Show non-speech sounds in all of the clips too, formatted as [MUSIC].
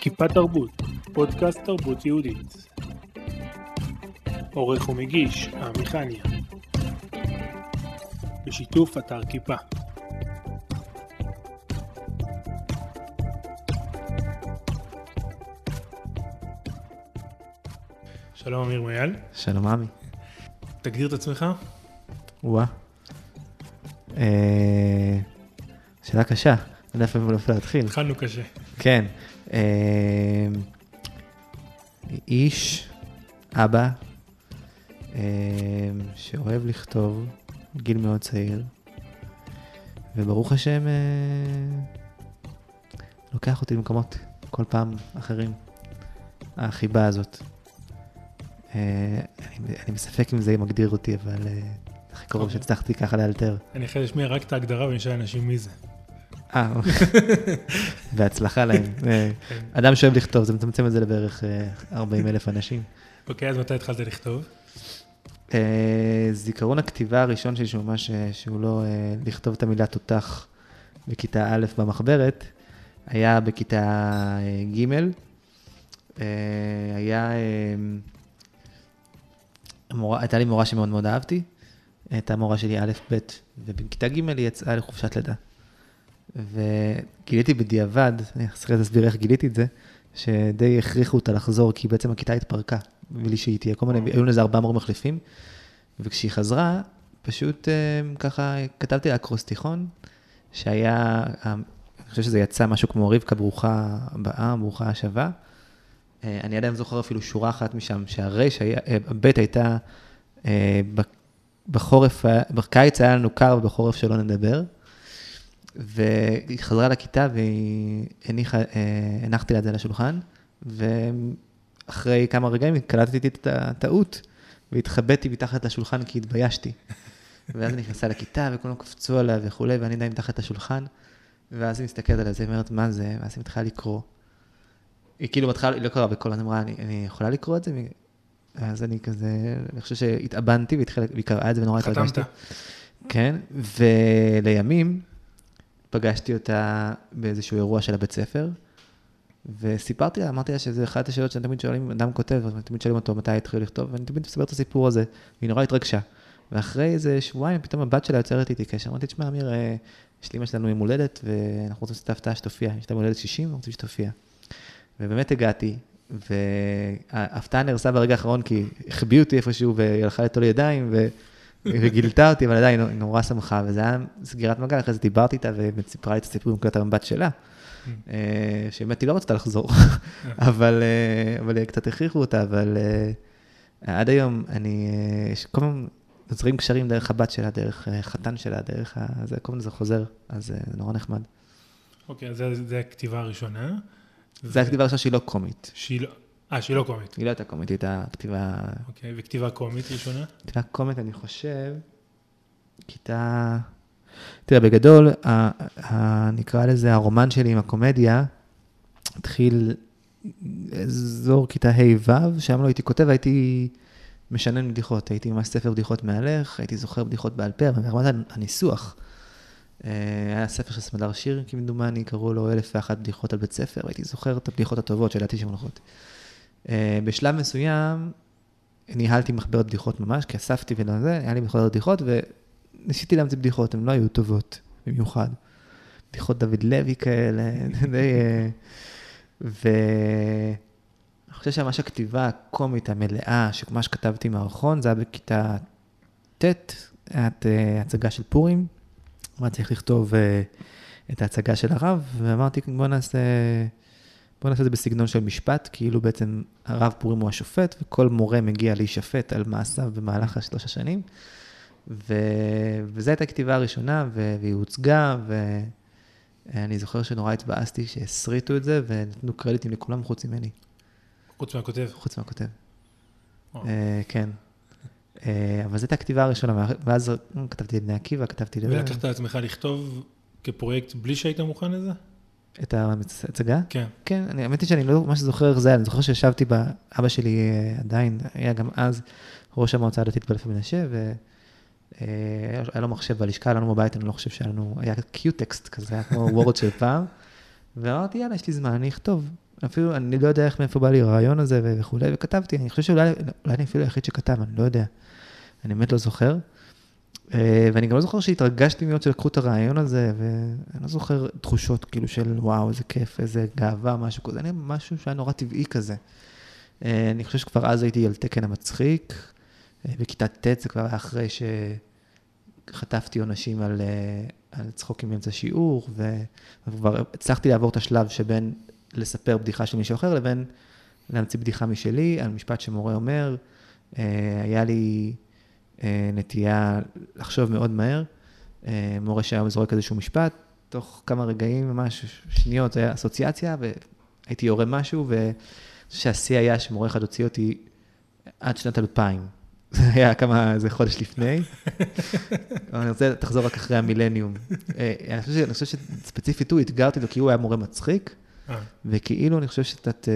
כיפה תרבות, פודקאסט תרבות יהודית. עורך ומגיש, עמיחניה. בשיתוף אתר כיפה. שלום אמיר מויאל, שלום עמי. תגדיר את עצמך. וואה. אה, שאלה קשה, אני לא יודע איפה איפה להתחיל. התחלנו קשה. כן. אה, איש, אבא, אה, שאוהב לכתוב, גיל מאוד צעיר, וברוך השם, אה, לוקח אותי למקומות כל פעם אחרים. החיבה הזאת. אה, אני, אני בספק אם זה מגדיר אותי, אבל אה, הכי קרוב אוקיי. שהצלחתי ככה לאלתר. אני יכול להשמיע רק את ההגדרה ונשאל אנשים מי זה. אה, [LAUGHS] בהצלחה להם. [LAUGHS] אה, כן. אדם שאוהב לכתוב, זה מצמצם את זה לבערך 40 אלף אנשים. אוקיי, אז מתי התחלת לכתוב? אה, זיכרון הכתיבה הראשון שלי, שהוא ממש, אה, שהוא לא אה, לכתוב את המילה תותח בכיתה א' במחברת, היה בכיתה אה, ג'. אה, היה, אה, מורה, הייתה לי מורה שמאוד מאוד אהבתי, הייתה מורה שלי א', ב', ובכיתה ג' היא יצאה לחופשת לידה. וגיליתי בדיעבד, אני אחרי זה אסביר איך גיליתי את זה, שדי הכריחו אותה לחזור, כי בעצם הכיתה התפרקה, בלי שהיא תהיה. כל מיני, היו לזה ארבעה מורים מחליפים, וכשהיא חזרה, פשוט אה, ככה כתבתי לה אקרוסטיכון, שהיה, אה, אני חושב שזה יצא משהו כמו רבקה ברוכה הבאה, ברוכה השבה. אה, אני עדיין זוכר אפילו שורה אחת משם, אה, הבית הייתה, בחורף, בקיץ היה לנו קר ובחורף שלא נדבר. והיא חזרה לכיתה והיא הניחה, אה, הנחתי לה את זה על השולחן, ואחרי כמה רגעים קלטתי את הטעות, והתחבאתי מתחת לשולחן כי התביישתי. [LAUGHS] ואז היא נכנסה לכיתה וכולם קפצו עליה וכולי, ואני עדיין מתחת לשולחן, ואז היא מסתכלת עליה, היא אומרת, מה זה? ואז היא מתחילה לקרוא. היא כאילו מתחילה, היא לא קראה בקול, אני אמרה, אני, אני יכולה לקרוא את זה? אז אני כזה, אני חושב שהתאבנתי והיא קראה את זה ונורא התרגשתי. חתמת. כן, ולימים פגשתי אותה באיזשהו אירוע של הבית ספר, וסיפרתי לה, אמרתי לה שזה אחת השאלות שתמיד שואלים, אדם כותב, אז תמיד שואלים אותו מתי התחיל לכתוב, ואני תמיד מספר את הסיפור הזה, והיא נורא התרגשה. ואחרי איזה שבועיים, פתאום הבת שלה יוצרת איתי קשר, אמרתי, תשמע, אמיר, אה, יש לאמא שלנו יום הולדת, ואנחנו רוצים לעשות הפתעה שתופיע, יש לה הולדת 60, אנחנו רוצים שתופיע. ובאמת הגעתי, וההפתעה נהרסה ברגע האחרון, כי החביאו אותי איפשהו, והיא הלכה לטול ידיים, ו... וגילתה אותי, אבל עדיין היא נורא שמחה, וזה היה סגירת מעגל, אחרי זה דיברתי איתה, ובאמת סיפרה לי את הסיפור עם נקודת המבט שלה, אה, שבאמת היא לא רצתה לחזור, [LAUGHS] [LAUGHS] אבל, אה, אבל קצת הכריחו אותה, אבל אה, עד היום אני, כל הזמן נוצרים קשרים דרך הבת שלה, דרך חתן שלה, דרך ה... זה, כל הזמן זה חוזר, אז זה נורא נחמד. אוקיי, אז זה- זה הכתיבה הראשונה. זו הכתיבה הראשונה שהיא לא קומית. שהיא לא... אה, שהיא לא קומית. היא לא הייתה קומית, היא הייתה כתיבה אוקיי, וכתיבה קומית ראשונה? כתיבה קומית, אני חושב, כיתה... תראה, בגדול, ה- ה- נקרא לזה הרומן שלי עם הקומדיה, התחיל אזור כיתה ה'-ו', שם לא הייתי כותב, הייתי משנן בדיחות, הייתי ממש ספר בדיחות מהלך, הייתי זוכר בדיחות בעל פה, אבל ברמת הניסוח. אה, היה ספר של סמדר שיר, כמדומני, קראו לו אלף ואחת בדיחות על בית ספר, הייתי זוכר את הבדיחות הטובות שידעתי שהן הולכות. אה, בשלב מסוים, ניהלתי מחברת בדיחות ממש, כי אספתי ולזה, היה לי מחברת בדיחות, וניסיתי להמציא בדיחות, הן לא היו טובות במיוחד. בדיחות דוד לוי כאלה, די... אה, ואני חושב שממש הכתיבה הקומית המלאה, שמה שכתבתי מערכון, זה היה בכיתה ט', הייתה אה, הצגה של פורים, אמרתי צריך לכתוב את ההצגה של הרב, ואמרתי בוא נעשה... בוא נעשה את זה בסגנון של משפט, כאילו בעצם הרב פורים הוא השופט, וכל מורה מגיע להישפט על מעשיו במהלך השלוש השנים. ו... וזו הייתה הכתיבה הראשונה, ו... והיא הוצגה, ואני זוכר שנורא התבאסתי שהסריטו את זה, ונתנו קרדיטים לכולם חוץ ממני, חוץ מהכותב. חוץ מהכותב. אה, כן. אה, אבל זו הייתה הכתיבה הראשונה, ואז כתבתי לבני עקיבא, כתבתי. ולקחת על עצמך לכתוב כפרויקט בלי שהיית מוכן לזה? את ההצגה? כן. כן, אני, האמת היא שאני לא ממש זוכר איך זה היה, אני זוכר שישבתי בה, אבא שלי אה, עדיין, היה גם אז ראש המועצה הדתית באלפי מנשה, והיה לו מחשב בלשכה, היה לנו בבית, אני לא חושב שהיה לנו, היה קיוטקסט כזה, היה כמו וורד של פעם, [LAUGHS] ואמרתי, יאללה, יש לי זמן, אני אכתוב. אפילו, אני לא יודע איך מאיפה בא לי הרעיון הזה וכולי, וכתבתי, אני חושב שאולי אולי אני אפילו היחיד שכתב, אני לא יודע. אני באמת לא זוכר. אה, ואני גם לא זוכר שהתרגשתי מאוד שלקחו את הרעיון הזה, ואני לא זוכר תחושות כאילו של וואו, איזה כיף, איזה גאווה, משהו כזה, אני משהו שהיה נורא טבעי כזה. אה, אני חושב שכבר אז הייתי על תקן המצחיק, אה, בכיתה ט' זה כבר היה אחרי שחטפתי עונשים על, על צחוקים באמצע שיעור, וכבר הצלחתי לעבור את השלב שבין לספר בדיחה של מישהו אחר לבין להמציא בדיחה משלי על משפט שמורה אומר. היה לי... אה, נטייה לחשוב מאוד מהר. אה, מורה שהיום זורק איזשהו משפט, תוך כמה רגעים, ממש שניות, זה היה אסוציאציה, והייתי יורה משהו, ואני חושב שהשיא היה שמורה אחד הוציא אותי עד שנת 2000. [LAUGHS] זה היה כמה, איזה חודש לפני. [LAUGHS] אני רוצה, תחזור רק אחרי המילניום. אה, אני חושב שספציפית הוא, אתגרתי אותו כי הוא היה מורה מצחיק, וכאילו אני חושב שקצת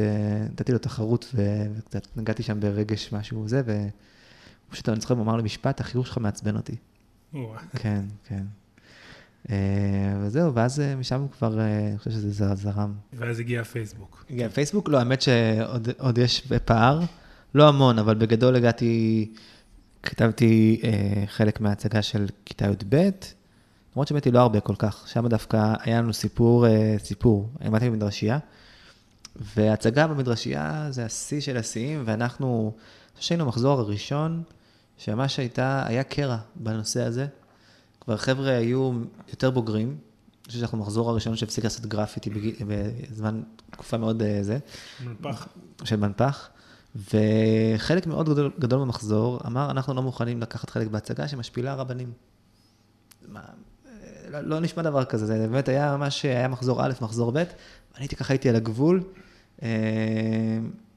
נתתי לו תחרות, וקצת נגעתי שם ברגש משהו וזה, פשוט אני זוכר, הוא אמר לי משפט, החיוך שלך מעצבן אותי. כן, כן. אה, וזהו, ואז אה, משם כבר, אה, אני חושב שזה זרם. ואז הגיע הפייסבוק. הגיע הפייסבוק, לא, האמת שעוד יש פער, לא המון, אבל בגדול הגעתי, כתבתי חלק מההצגה של כיתה י"ב, למרות שבאתי לא הרבה כל כך, שם דווקא היה לנו סיפור, סיפור, באתי במדרשייה, וההצגה במדרשייה זה השיא של השיאים, ואנחנו, שהיינו במחזור הראשון, שממש הייתה, היה קרע בנושא הזה. כבר חבר'ה היו יותר בוגרים. אני חושב שאנחנו מחזור הראשון שהפסיק לעשות גרפיטי בזמן, תקופה מאוד אה, זה. מנפח. של מנפח. וחלק מאוד גדול, גדול במחזור אמר, אנחנו לא מוכנים לקחת חלק בהצגה שמשפילה רבנים. מה, לא, לא נשמע דבר כזה, זה באמת היה ממש, היה מחזור א', מחזור ב', ואני הייתי ככה, הייתי על הגבול.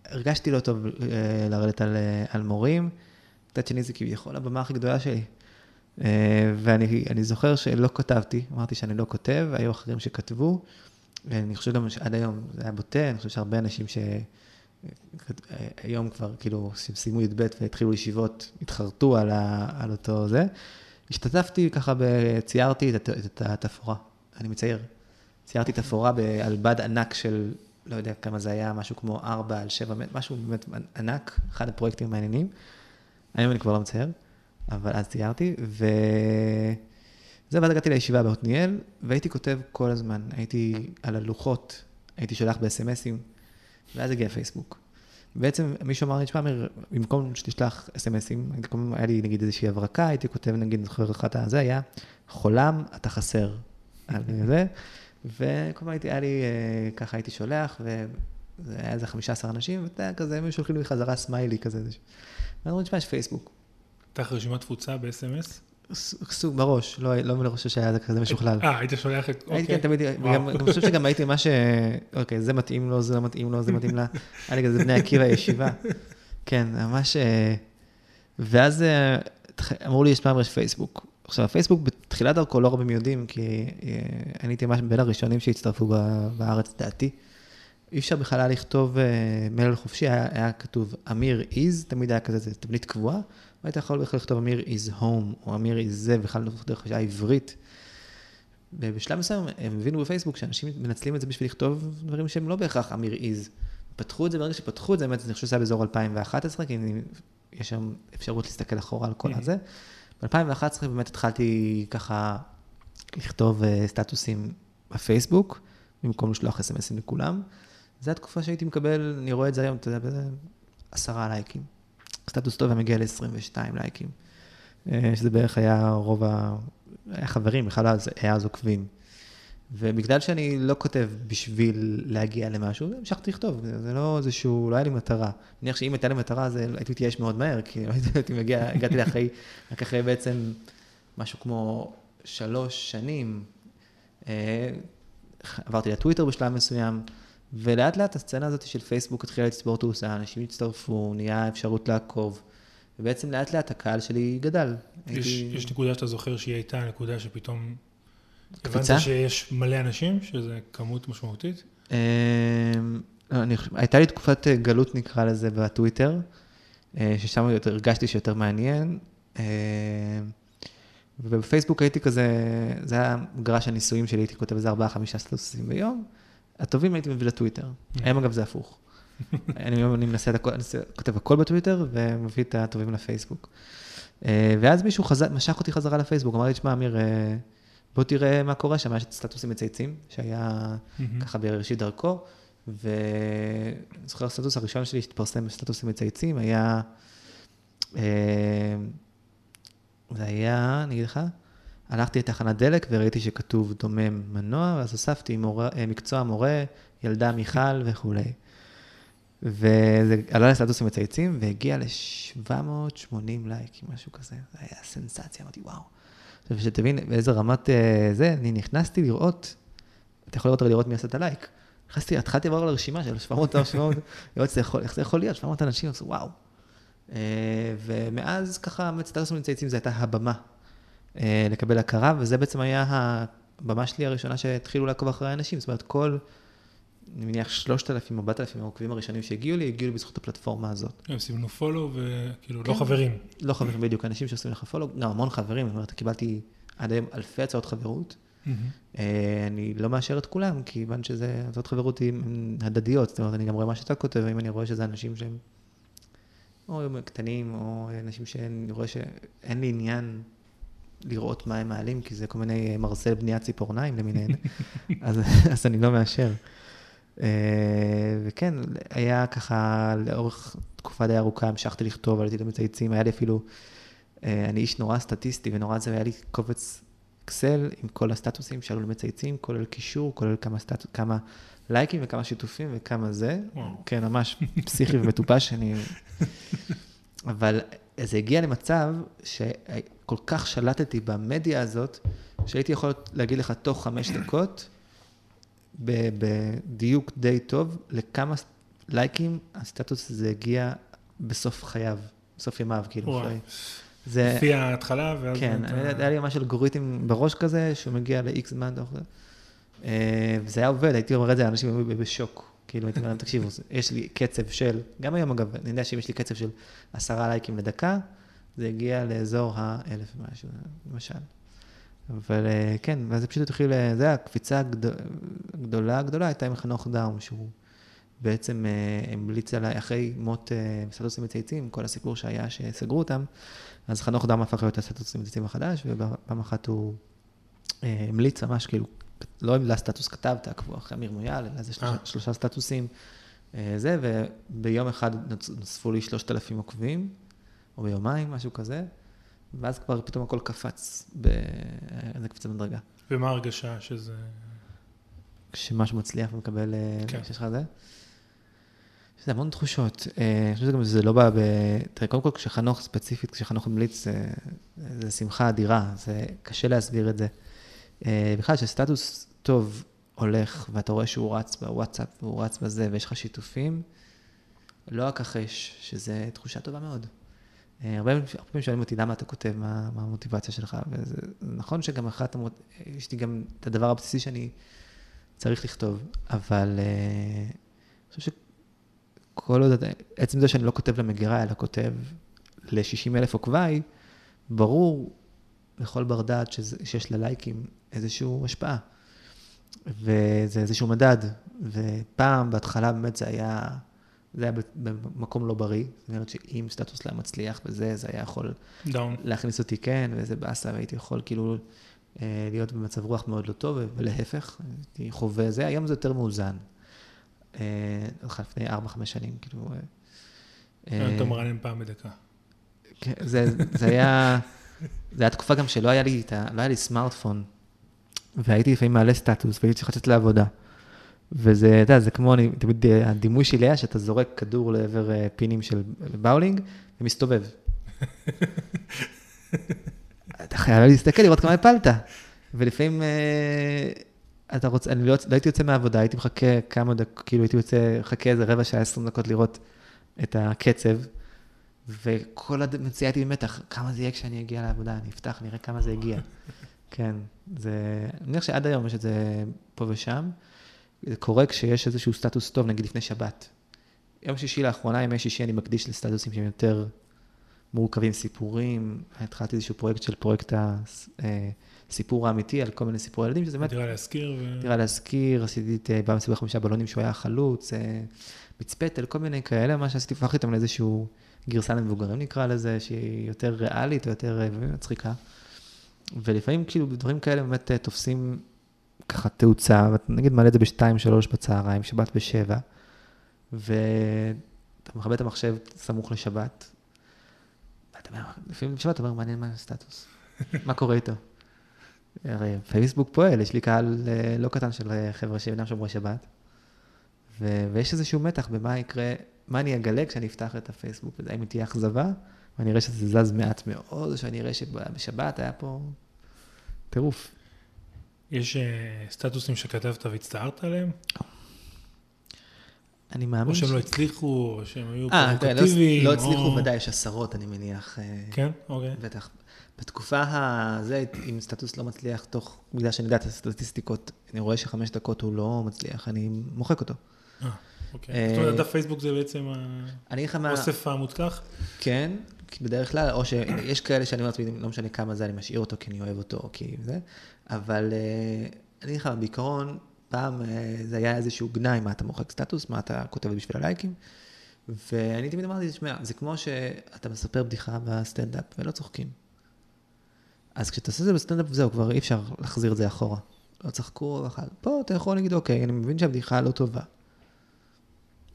אה, הרגשתי לא טוב אה, לרדת על, על מורים. מצד שני זה כביכול הבמה הכי גדולה שלי. אה, ואני זוכר שלא כתבתי, אמרתי שאני לא כותב, היו אחרים שכתבו, ואני חושב גם שעד היום זה היה בוטה, אני חושב שהרבה אנשים שהיום כבר כאילו סיימו י"ב והתחילו ישיבות, התחרטו על, ה... על אותו זה. השתתפתי ככה, ציירתי את התפאורה, אני מצייר. ציירתי תפאורה על בד ענק של, לא יודע כמה זה היה, משהו כמו 4 על 7 מטר, משהו באמת ענק, אחד הפרויקטים המעניינים. היום אני כבר לא מצייר, אבל אז ציירתי, ו... זה, ואז הגעתי לישיבה בעתניאל, והייתי כותב כל הזמן, הייתי על הלוחות, הייתי שולח בסמסים, ואז הגיע פייסבוק. בעצם מישהו אמר לי, תשמע, במקום שתשלח אסמסים, היה לי נגיד איזושהי הברקה, הייתי כותב נגיד, זוכר אחת הזה, היה חולם, אתה חסר. על זה, וכל פעם הייתי, היה לי, אה, ככה הייתי שולח, וזה היה איזה 15 אנשים, ואתה יודע, כזה, הם שולחים לי חזרה סמיילי כזה. ואני אומר, תשמע, יש פייסבוק. לך רשימת תפוצה ב-SMS? סוג בראש, לא, לא מראש שהיה זה כזה משוכלל. אה, היית שולח את... הייתי כן, תמיד, וגם, אני חושב שגם הייתי מה ש... אוקיי, זה מתאים לו, זה לא מתאים לו, זה מתאים לה. [LAUGHS] היה לי כזה בני עקיבא ישיבה. כן, ממש... אה, ואז אה, אמרו לי, יש פעם יש פייסבוק. עכשיו, הפייסבוק בתחילת דרכו לא רבים יודעים, כי אה, אני הייתי ממש בין הראשונים שהצטרפו בארץ, דעתי. אי אפשר בכלל היה לכתוב uh, מלל חופשי, היה, היה כתוב אמיר איז, תמיד היה כזה, זה תבנית קבועה, והיית יכול בכלל לכתוב אמיר איז הום, או אמיר איז זה, בכלל לא דרך השעה עברית. ובשלב מסוים הם הבינו בפייסבוק שאנשים מנצלים את זה בשביל לכתוב דברים שהם לא בהכרח אמיר איז. פתחו את זה, ברגע שפתחו את זה, באמת, אני חושב שזה היה באזור 2011, כי אני, יש שם אפשרות להסתכל אחורה על כל הזה. ב-2011 באמת התחלתי ככה לכתוב uh, סטטוסים בפייסבוק, במקום לשלוח אס.אם.אסים לכולם. זו התקופה שהייתי מקבל, אני רואה את זה היום, אתה יודע, עשרה לייקים. סטטוס טוב היה מגיע ל-22 לייקים. אה, שזה בערך היה רוב ה... היה חברים, בכלל היה אז עוקבים. ובגלל שאני לא כותב בשביל להגיע למשהו, המשכתי לכתוב, זה לא איזשהו, לא היה לי מטרה. אני מניח שאם הייתה לי מטרה, אז הייתי מתייאש מאוד מהר, כי לא הייתי מגיע, הגעתי לאחרי, רק אחרי בעצם משהו כמו שלוש שנים. אה, עברתי לטוויטר בשלב מסוים, ולאט לאט הסצנה הזאת של פייסבוק התחילה לצבור תאוסה, אנשים הצטרפו, נהיה אפשרות לעקוב, ובעצם לאט לאט הקהל שלי גדל. יש, הייתי... יש נקודה שאתה זוכר שהיא הייתה נקודה שפתאום... קפיצה? הבנת שיש מלא אנשים, שזה כמות משמעותית? אמ, לא, אני, הייתה לי תקופת אה, גלות נקרא לזה בטוויטר, אה, ששם הרגשתי שיותר מעניין. אמ, ובפייסבוק הייתי כזה, זה היה מגרש הניסויים שלי, הייתי כותב איזה ארבעה, חמישה סטטוסים ביום. הטובים הייתי מביא לטוויטר. היום אגב זה הפוך. [LAUGHS] אני, אני מנסה את הכל, אני כותב הכל בטוויטר ומביא את הטובים לפייסבוק. אה, ואז מישהו חזר, משך אותי חזרה לפייסבוק, אמר לי, תשמע, אמיר, בוא תראה מה קורה שם, יש את סטטוסים מצייצים, שהיה ככה בראשית דרכו, ואני זוכר הסטטוס הראשון שלי שהתפרסם בסטטוסים מצייצים, היה, אה, זה היה, אני אגיד לך, הלכתי לתחנת דלק וראיתי שכתוב דומם מנוע, ואז הוספתי מורה, מקצוע מורה, ילדה מיכל וכולי. וזה עלה לסטטוסים מצייצים, והגיע ל-780 לייקים, משהו כזה. זה היה סנסציה, אמרתי, וואו. עכשיו, שתבין באיזה רמת אה, זה, אני נכנסתי לראות, אתה יכול לראות לראות מי עשה את הלייק. נכנסתי, התחלתי לעבור הרשימה של 700 או 700, לראות איך זה יכול להיות, 700 אנשים, אז וואו. אה, ומאז ככה, סטטוסים מצייצים זה הייתה הבמה אה, לקבל הכרה, וזה בעצם היה הבמה שלי הראשונה שהתחילו לעקוב אחרי האנשים. זאת אומרת, כל... אני מניח 3,000 או 4,000 העוקבים הראשונים שהגיעו לי, הגיעו לי בזכות הפלטפורמה הזאת. הם עושים לנו פולו וכאילו לא כן, לא חברים. לא חברים בדיוק, אנשים שעושים לך פולו, גם המון חברים, זאת אומרת, קיבלתי עד היום אלפי הצעות חברות. Mm-hmm. אני לא מאשר את כולם, כיוון שזה, הצעות חברות הן הדדיות, זאת אומרת, אני גם רואה מה שאתה כותב, אם אני רואה שזה אנשים שהם או קטנים, או אנשים שאני רואה שאין לי עניין לראות מה הם מעלים, כי זה כל מיני מרסל בניית ציפורניים למיניהן, [LAUGHS] אז, אז אני לא מאשר. אה, וכן, היה ככה, לאורך תקופה די ארוכה המשכתי לכתוב, עליתי למצייצים, היה לי אפילו, אה, אני איש נורא סטטיסטי ונורא זה, והיה לי קובץ אקסל עם כל הסטטוסים שעלו למצייצים, כולל קישור, כולל כמה, סטט... כמה לייקים וכמה שיתופים וכמה זה. וואו. כן, ממש פסיכי ומטופש, אני... אבל זה הגיע למצב שכל כך שלטתי במדיה הזאת, שהייתי יכול להגיד לך תוך חמש דקות, בדיוק די טוב לכמה לייקים הסטטוס הזה הגיע בסוף חייו, בסוף ימיו, כאילו. זה... לפי ההתחלה, ואז... כן, אתה... היה לי ממש אלגוריתם בראש כזה, שהוא מגיע ל-X זמן, אה, וזה היה עובד, הייתי אומר את זה, האנשים היו בשוק. כאילו, הייתי אומר להם, תקשיבו, [LAUGHS] יש לי קצב של, גם היום אגב, אני יודע שאם יש לי קצב של עשרה לייקים לדקה, זה הגיע לאזור האלף ומשהו, למשל. אבל אה, כן, ואז זה פשוט התחיל, אה, זה הקפיצה הגדולה, הגדולה הייתה עם חנוך דאום, שהוא בעצם אה, המליץ עליי, אחרי מות סטטוסים מצייצים, כל הסיפור שהיה שסגרו אותם, אז חנוך דאום הפך להיות הסטטוסים מצייצים החדש, ובפעם אחת הוא המליץ ממש, כאילו, לא המליץ סטטוס כתב, תעקבו אחרי אמיר מויאל, אלא זה שלושה, שלושה סטטוסים, זה, וביום אחד נוספו לי שלושת אלפים עוקבים, או ביומיים, משהו כזה. ואז כבר פתאום הכל קפץ באיזה קפיצה מדרגה. ומה ההרגשה שזה... כשמשהו מצליח ומקבל, אה, כן. כשיש לך זה? יש לזה המון תחושות. אה, אני חושב שגם שזה לא בא ב... תראה, קודם כל כשחנוך ספציפית, כשחנוך המליץ, זה, זה שמחה אדירה, זה קשה להסביר את זה. אה, בכלל, כשסטטוס טוב הולך, ואתה רואה שהוא רץ בוואטסאפ, והוא רץ בזה, ויש לך שיתופים, לא אכחש, שזה תחושה טובה מאוד. אה, הרבה פעמים שואלים אותי למה אתה כותב, מה, מה המוטיבציה שלך, וזה נכון שגם אחת. יש לי גם את הדבר הבסיסי שאני צריך לכתוב, אבל uh, אני חושב שכל עוד, עצם זה שאני לא כותב למגירה, אלא כותב ל-60 אלף עוקביי, ברור לכל בר דעת שיש ללייקים איזושהי השפעה, וזה איזשהו מדד, ופעם, בהתחלה באמת זה היה... זה היה במקום לא בריא, זאת אומרת שאם סטטוס לא מצליח וזה, זה היה יכול Down. להכניס אותי כן, ואיזה באסה, והייתי יכול כאילו אה, להיות במצב רוח מאוד לא טוב, ולהפך, הייתי חווה זה, היום זה יותר מאוזן. אה, לפני 4-5 שנים, כאילו... אה, אתה מרענן פעם בדקה. כן, זה, זה היה, זה היה תקופה גם שלא היה לי, לא היה לי סמארטפון, והייתי לפעמים מעלה סטטוס, והייתי צריך לצאת לעבודה. וזה, אתה יודע, זה כמו, אני, תמיד הדימוי שלי היה שאתה זורק כדור לעבר אה, פינים של באולינג ומסתובב. [LAUGHS] אתה חייב להסתכל, לראות כמה הפלת. ולפעמים אה, אתה רוצה, אני לא, לא הייתי יוצא מהעבודה, הייתי מחכה כמה דקות, כאילו הייתי יוצא, מחכה איזה רבע שעה, עשרים דקות לראות את הקצב, וכל הד... הייתי במתח, כמה זה יהיה כשאני אגיע לעבודה, אני אפתח, נראה כמה זה הגיע. [LAUGHS] כן, זה, אני מניח שעד היום יש את זה פה ושם. זה קורה כשיש איזשהו סטטוס טוב, נגיד לפני שבת. יום שישי לאחרונה, ימי שישי אני מקדיש לסטטוסים שהם יותר מורכבים סיפורים, התחלתי איזשהו פרויקט של פרויקט הסיפור האמיתי על כל מיני סיפורי ילדים, שזה באמת... דירה להזכיר. ו... דירה להזכיר, עשיתי את בא מסיבה חמישה בלונים שהוא היה חלוץ, מצפתל, כל מיני כאלה, מה שעשיתי, הפכתי אותם לאיזשהו גרסה למבוגרים נקרא לזה, שהיא יותר ריאלית או יותר מצחיקה. ולפעמים כאילו דברים כאלה באמת תופסים ככה תאוצה, ואתה נגיד מעלה את זה בשתיים, שלוש בצהריים, שבת בשבע, ואתה מכבה את המחשב סמוך לשבת, ואתה אומר, לפעמים בשבת אתה אומר, מעניין מה הסטטוס, מה קורה איתו. הרי פייסבוק פועל, יש לי קהל אה, לא קטן של אה, חבר'ה שאינם שומרי שבת, ו- ויש איזשהו מתח במה יקרה, מה אני אגלה כשאני אפתח את הפייסבוק, האם תהיה אכזבה, ואני אראה שזה זז מעט מאוד, או שאני אראה שבשבת היה פה טירוף. יש uh, סטטוסים שכתבת והצטערת עליהם? אני מאמין. או שהם לא הצליחו, או שהם היו פרובוקטיביים. לא, לא הצליחו, או... ודאי, יש עשרות, אני מניח. אה, כן? אוקיי. בטח. בתקופה הזה, אם סטטוס לא מצליח, תוך, בגלל שאני יודע את הסטטיסטיקות, אני רואה שחמש דקות הוא לא מצליח, אני מוחק אותו. אה, אוקיי. זאת אומרת, דף פייסבוק זה בעצם האוסף המותקח? כן, בדרך כלל, או שיש כאלה שאני אומר לעצמי, לא משנה כמה זה, אני משאיר אותו כי אני אוהב אותו, כי זה, אבל אה, אני אגיד לך, בעיקרון, פעם אה, זה היה איזשהו גנאי, מה אתה מוחק סטטוס, מה אתה כותב בשביל הלייקים, ואני תמיד אמרתי, תשמע, זה כמו שאתה מספר בדיחה בסטנדאפ ולא צוחקים. אז כשאתה עושה את זה בסטנדאפ, זהו, כבר אי אפשר להחזיר את זה אחורה. לא צחקו, פה אתה יכול להגיד, אוקיי, אני מבין שהבדיחה לא טובה.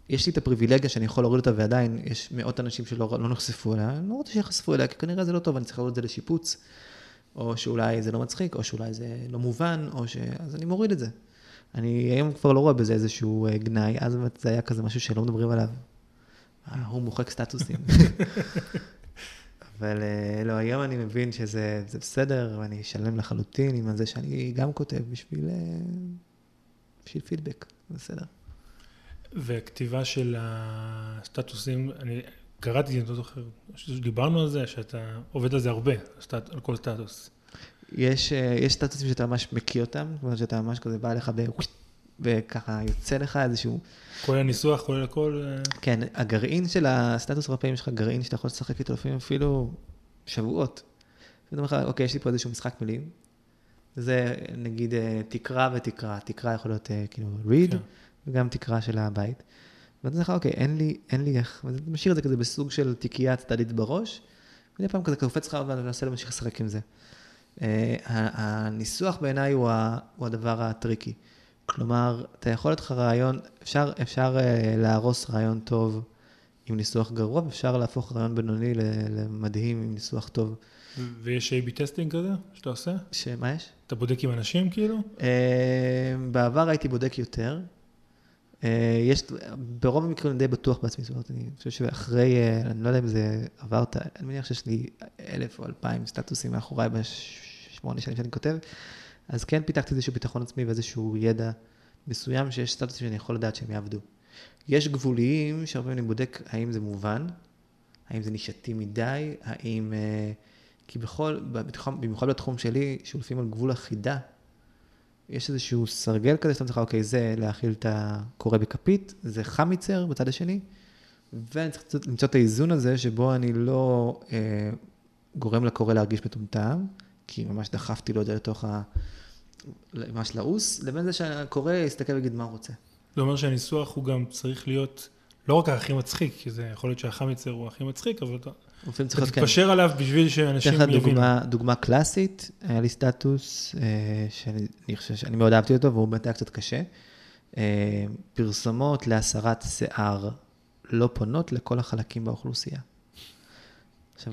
יש לי את הפריבילגיה שאני יכול להוריד אותה ועדיין יש מאות אנשים שלא לא נחשפו אליה, אני לא רוצה שיחשפו אליה, כי כנראה זה לא טוב, אני צריך להוריד את זה לשיפוץ, או שאולי זה לא מצחיק, או שאולי זה לא מובן, או ש... אז אני מוריד את זה. אני היום כבר לא רואה בזה איזשהו אה, גנאי, אז זה היה כזה משהו שלא מדברים עליו. אה, הוא מוחק סטטוסים. [LAUGHS] אבל אה, לא, היום אני מבין שזה בסדר, ואני אשלם לחלוטין עם זה שאני גם כותב בשביל, בשביל פידבק, בסדר. וכתיבה של הסטטוסים, אני קראתי, אני לא זוכר, דיברנו על זה, שאתה עובד על זה הרבה, על כל סטטוס. יש, אה, יש סטטוסים שאתה ממש מקיא אותם, זאת אומרת שאתה ממש כזה בא אליך ב... וככה יוצא לך איזשהו... כולל הניסוח, כולל הכל. אה. כן, הגרעין של הסטטוס הרבה פעמים יש לך גרעין שאתה יכול לשחק איתו לפעמים אפילו שבועות. אני אומר לך, אוקיי, יש לי פה איזשהו משחק מילים. זה נגיד אה, תקרה ותקרה, תקרה יכול להיות כאילו read, כן. וגם תקרה של הבית. ואתה אומר לך, אוקיי, אין לי, אין לי איך, ואתה משאיר את זה כזה בסוג של תיקייה צדדית בראש, מדי פעם כזה קופץ לך ואתה מנסה להמשיך לשחק עם זה. Uh, הניסוח בעיניי הוא, הוא הדבר הטריקי. כלומר, אתה יכול להיות לך רעיון, אפשר, אפשר uh, להרוס רעיון טוב עם ניסוח גרוע, ואפשר להפוך רעיון בינוני למדהים עם ניסוח טוב. ויש A-B testing כזה שאתה עושה? שמה יש? אתה בודק עם אנשים כאילו? Uh, בעבר הייתי בודק יותר. אה, יש, ברוב המקרים אני די בטוח בעצמי, זאת אומרת, אני חושב שאחרי, אה, אני לא יודע אם זה עברת, אני מניח שיש לי אלף או אלפיים סטטוסים מאחוריי בשמונה שנים שאני כותב, אז כן פיתחתי איזשהו ביטחון עצמי ואיזשהו ידע מסוים שיש סטטוסים שאני יכול לדעת שהם יעבדו. יש גבוליים שהרבה פעמים אני בודק האם זה מובן, האם זה נישתי מדי, האם... אה, כי בכל, במיוחד בתחום שלי, שהוא לפעמים על גבול החידה, יש איזשהו סרגל כזה שאתה לך, אוקיי, זה להאכיל את הקורא בכפית, זה חמיצר בצד השני, ואני צריך למצוא את האיזון הזה שבו אני לא אה, גורם לקורא להרגיש מטומטם, כי ממש דחפתי לו את זה לתוך ה... ממש לעוס, לבין זה שהקורא יסתכל ויגיד מה הוא רוצה. זה אומר שהניסוח הוא גם צריך להיות לא רק הכי מצחיק, כי זה יכול להיות שהחמיצר הוא הכי מצחיק, אבל. לפעמים צריך להיות, כן. תתפשר עליו בשביל שאנשים יבינו. אתן לך דוגמה קלאסית, היה לי סטטוס אה, שאני חושב שאני מאוד אהבתי אותו, והוא באמת היה קצת קשה. אה, פרסומות להסרת שיער לא פונות לכל החלקים באוכלוסייה. עכשיו,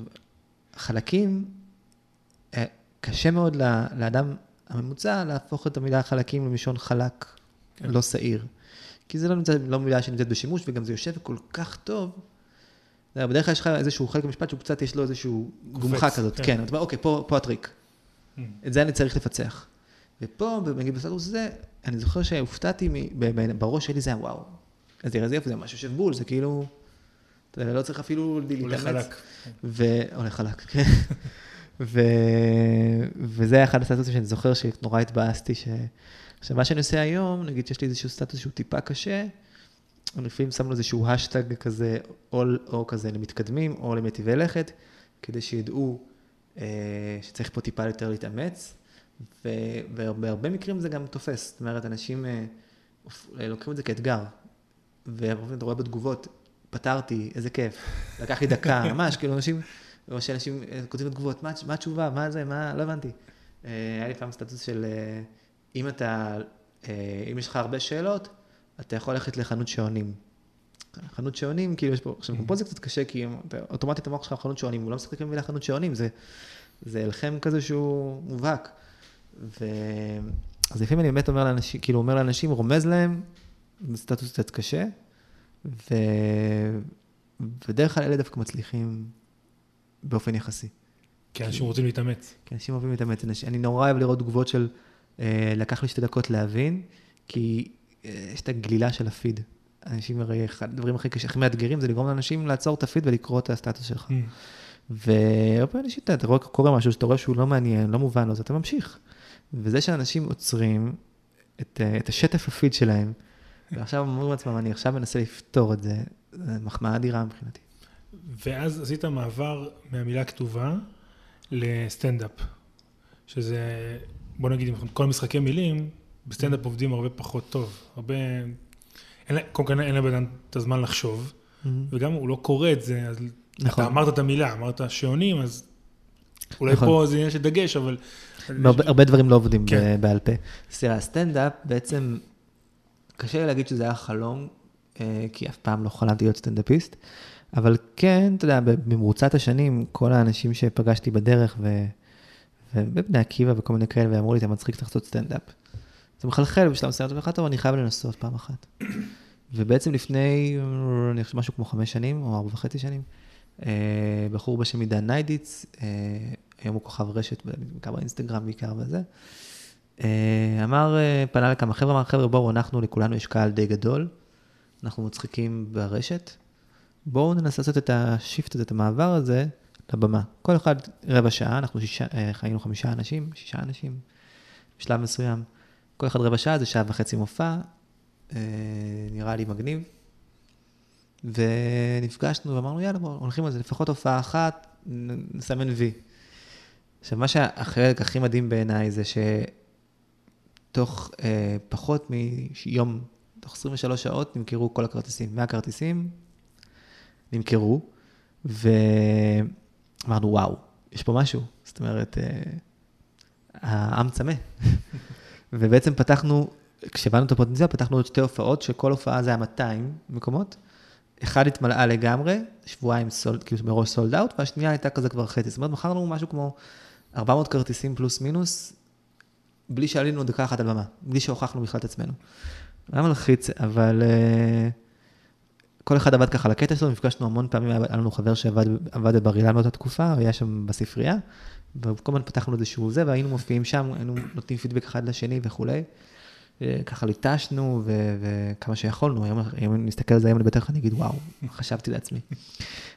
חלקים, אה, קשה מאוד לאדם הממוצע להפוך את המילה חלקים למישון חלק, כן. לא שעיר. כי זה לא, נמצא, לא מילה שנמצאת בשימוש, וגם זה יושב כל כך טוב. בדרך כלל יש לך איזשהו חלק במשפט שהוא קצת, יש לו איזשהו גומחה כזאת. כן, כן אתה אומר, אוקיי, פה, פה הטריק. Mm. את זה אני צריך לפצח. ופה, נגיד בסטטוס הזה, אני זוכר שהופתעתי, בראש שלי זה היה וואו. אז תראה איזה יופי, זה ממש יושב בול, זה כאילו, אתה יודע, לא צריך אפילו להתאמץ. הולך חלק. הולך חלק, כן. [LAUGHS] ו... וזה היה אחד הסטטוסים שאני זוכר שנורא התבאסתי, ש... עכשיו, מה שאני עושה היום, נגיד שיש לי איזשהו סטטוס שהוא טיפה קשה, לפעמים שמנו איזשהו השטג כזה, או, או כזה למתקדמים, או למטיבי לכת, כדי שידעו אה, שצריך פה טיפה יותר להתאמץ, ובהרבה מקרים זה גם תופס. זאת אומרת, אנשים אה, לוקחים את זה כאתגר, והרבה פעמים אתה רואה בתגובות, פתרתי, איזה כיף, לקח לי דקה, [LAUGHS] ממש, כאילו אנשים, או שאנשים אה, כותבים בתגובות, מה, מה התשובה, מה זה, מה, לא הבנתי. אה, היה לי פעם סטטוס של, אה, אם אתה, אם יש לך הרבה שאלות, אתה יכול ללכת לחנות שעונים. חנות שעונים, כאילו יש פה, עכשיו פה זה קצת קשה, כי אוטומטית המוח שלך חנות שעונים, הוא לא משחק במילה חנות שעונים, זה, זה הלחם כזה שהוא מובהק. ו... אז לפעמים אני באמת אומר לאנשים, כאילו אומר לאנשים, רומז להם, זה סטטוס קצת קשה, ו... ודרך כלל אלה דווקא מצליחים באופן יחסי. כי אנשים רוצים להתאמץ. כי אנשים אוהבים להתאמץ. אני נורא אוהב לראות תגובות של, אה, לקח לי שתי דקות להבין, כי יש את הגלילה של הפיד. אנשים הרי, אחד הדברים הכי קשים, הכי מאתגרים, זה לגרום לאנשים לעצור את הפיד ולקרוא את הסטטוס שלך. Mm. והרבה פעמים אנשים, אתה רואה, קורה משהו שאתה רואה שהוא לא מעניין, לא מובן אז אתה ממשיך. וזה שאנשים עוצרים את, אה, את השטף הפיד שלהם, [LAUGHS] ועכשיו אומרים לעצמם, אני עכשיו מנסה לפתור את זה, זה מחמאה אדירה מבחינתי. ואז עשית מעבר מהמילה כתובה לסטנדאפ, שזה, בוא נגיד, כל משחקי מילים, בסטנדאפ עובדים הרבה פחות טוב. הרבה, אין, קודם כל אין לבן אדם את הזמן לחשוב, mm-hmm. וגם הוא לא קורא את זה, אז נכון. אתה אמרת את המילה, אמרת שעונים, אז אולי נכון. פה זה עניין של דגש, אבל... הרבה, הרבה דברים לא עובדים כן. בעל פה. סליחה, הסטנדאפ בעצם, קשה לי להגיד שזה היה חלום, אה, כי אף פעם לא חלמתי להיות סטנדאפיסט, אבל כן, אתה יודע, במרוצת השנים, כל האנשים שפגשתי בדרך, ו... ובבני עקיבא וכל מיני כאלה, ואמרו לי, אתה מצחיק לעשות סטנדאפ. זה מחלחל בשלב מסוים, אתה אומר לך, טוב, אני חייב לנסות פעם אחת. ובעצם לפני, אני חושב משהו כמו חמש שנים, או ארבע וחצי שנים, אה, בחור בשם עידן ניידיץ, אה, היום הוא כוכב רשת, בעיקר באינסטגרם, בעיקר בזה, אה, אמר, פנה לכמה חבר'ה, אמר, חבר'ה, בואו, אנחנו, לכולנו יש קהל די גדול, אנחנו מצחיקים ברשת, בואו ננסה לעשות את השיפט הזה, את המעבר הזה, לבמה. כל אחד רבע שעה, אנחנו שישה, חיינו חמישה אנשים, שישה אנשים, בשלב מסוים. כל אחד רבע שעה, זה שעה וחצי מופע, נראה לי מגניב. ונפגשנו ואמרנו, יאללה, בואו, הולכים על זה, לפחות הופעה אחת, נסמן וי. עכשיו, מה שהחלק הכי מדהים בעיניי זה שתוך אה, פחות מיום, תוך 23 שעות נמכרו כל הכרטיסים. 100 כרטיסים נמכרו, ואמרנו, וואו, יש פה משהו. זאת אומרת, אה, העם צמא. [LAUGHS] ובעצם פתחנו, כשהבנו את הפוטנציאל, פתחנו עוד שתי הופעות, שכל הופעה זה היה 200 מקומות. אחד התמלאה לגמרי, שבועיים סולד, כאילו מראש סולד אאוט, והשנייה הייתה כזה כבר חצי. זאת אומרת, מכרנו משהו כמו 400 כרטיסים פלוס מינוס, בלי שעלינו דקה אחת על במה, בלי שהוכחנו בכלל את עצמנו. היה מלחיץ, אבל uh, כל אחד עבד ככה לקטע שלו, נפגשנו המון פעמים, היה לנו חבר שעבד בבר אילן באותה תקופה, הוא היה שם בספרייה, וכל הזמן פתחנו איזשהו זה, והיינו מופיעים שם, היינו נותנים פידבק אחד לשני וכולי. ככה ליטשנו וכמה שיכולנו, היום אם נסתכל על זה היום אני בטח אני אגיד וואו, חשבתי לעצמי.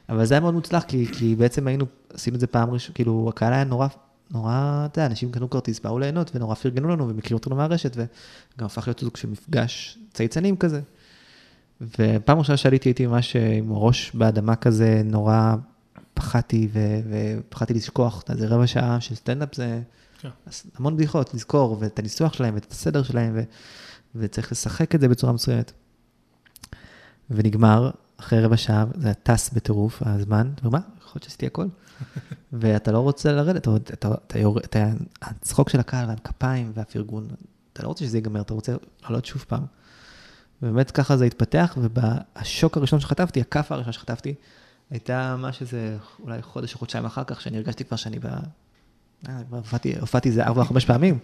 אבל זה היה מאוד מוצלח, כי, כי בעצם היינו, עשינו את זה פעם ראשונה, כאילו הקהל היה נורא, נורא, אתה יודע, אנשים קנו כרטיס, באו ליהנות ונורא פרגנו לנו ומכירים אותנו מהרשת, וגם הפך להיות סוג של מפגש צייצנים כזה. ופעם ראשונה שעליתי הייתי ממש עם ראש באדמה כזה, נורא פחדתי ופחדתי לשכוח, אתה זה רבע שעה של סטנדאפ זה... כן. המון בדיחות, לזכור, ואת הניסוח שלהם, ואת הסדר שלהם, ו, וצריך לשחק את זה בצורה מסוימת. ונגמר, אחרי רבע שעה, זה טס בטירוף, הזמן, ומה? יכול להיות שעשיתי הכל. [LAUGHS] ואתה לא רוצה לרדת, אתה, אתה, אתה, אתה, הצחוק של הקהל והכפיים והפרגון, אתה לא רוצה שזה ייגמר, אתה רוצה לעלות שוב פעם. ובאמת ככה זה התפתח, והשוק הראשון שחטפתי, הכאפה הראשונה שחטפתי, הייתה מה שזה אולי חודש או חודשיים אחר כך, שאני הרגשתי כבר שאני הופעתי איזה ארבע או חמש פעמים.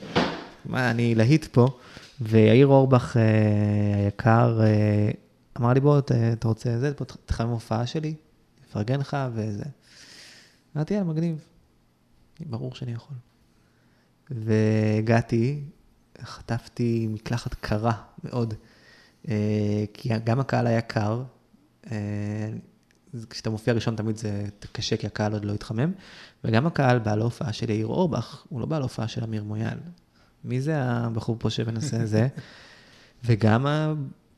מה, אני להיט פה. ויאיר אורבך אה, היקר אה, אמר לי, בוא, אתה רוצה זה, בוא תחמם הופעה שלי, נפרגן לך וזה. אמרתי, יאללה, מגניב. ברור שאני יכול. והגעתי, חטפתי מקלחת קרה מאוד, אה, כי גם הקהל היה קר, כשאתה מופיע ראשון תמיד זה קשה, כי הקהל עוד לא התחמם, וגם הקהל בא להופעה של יאיר אורבך, הוא לא בא להופעה של אמיר מויאל. מי זה הבחור פה שמנסה זה? [LAUGHS] וגם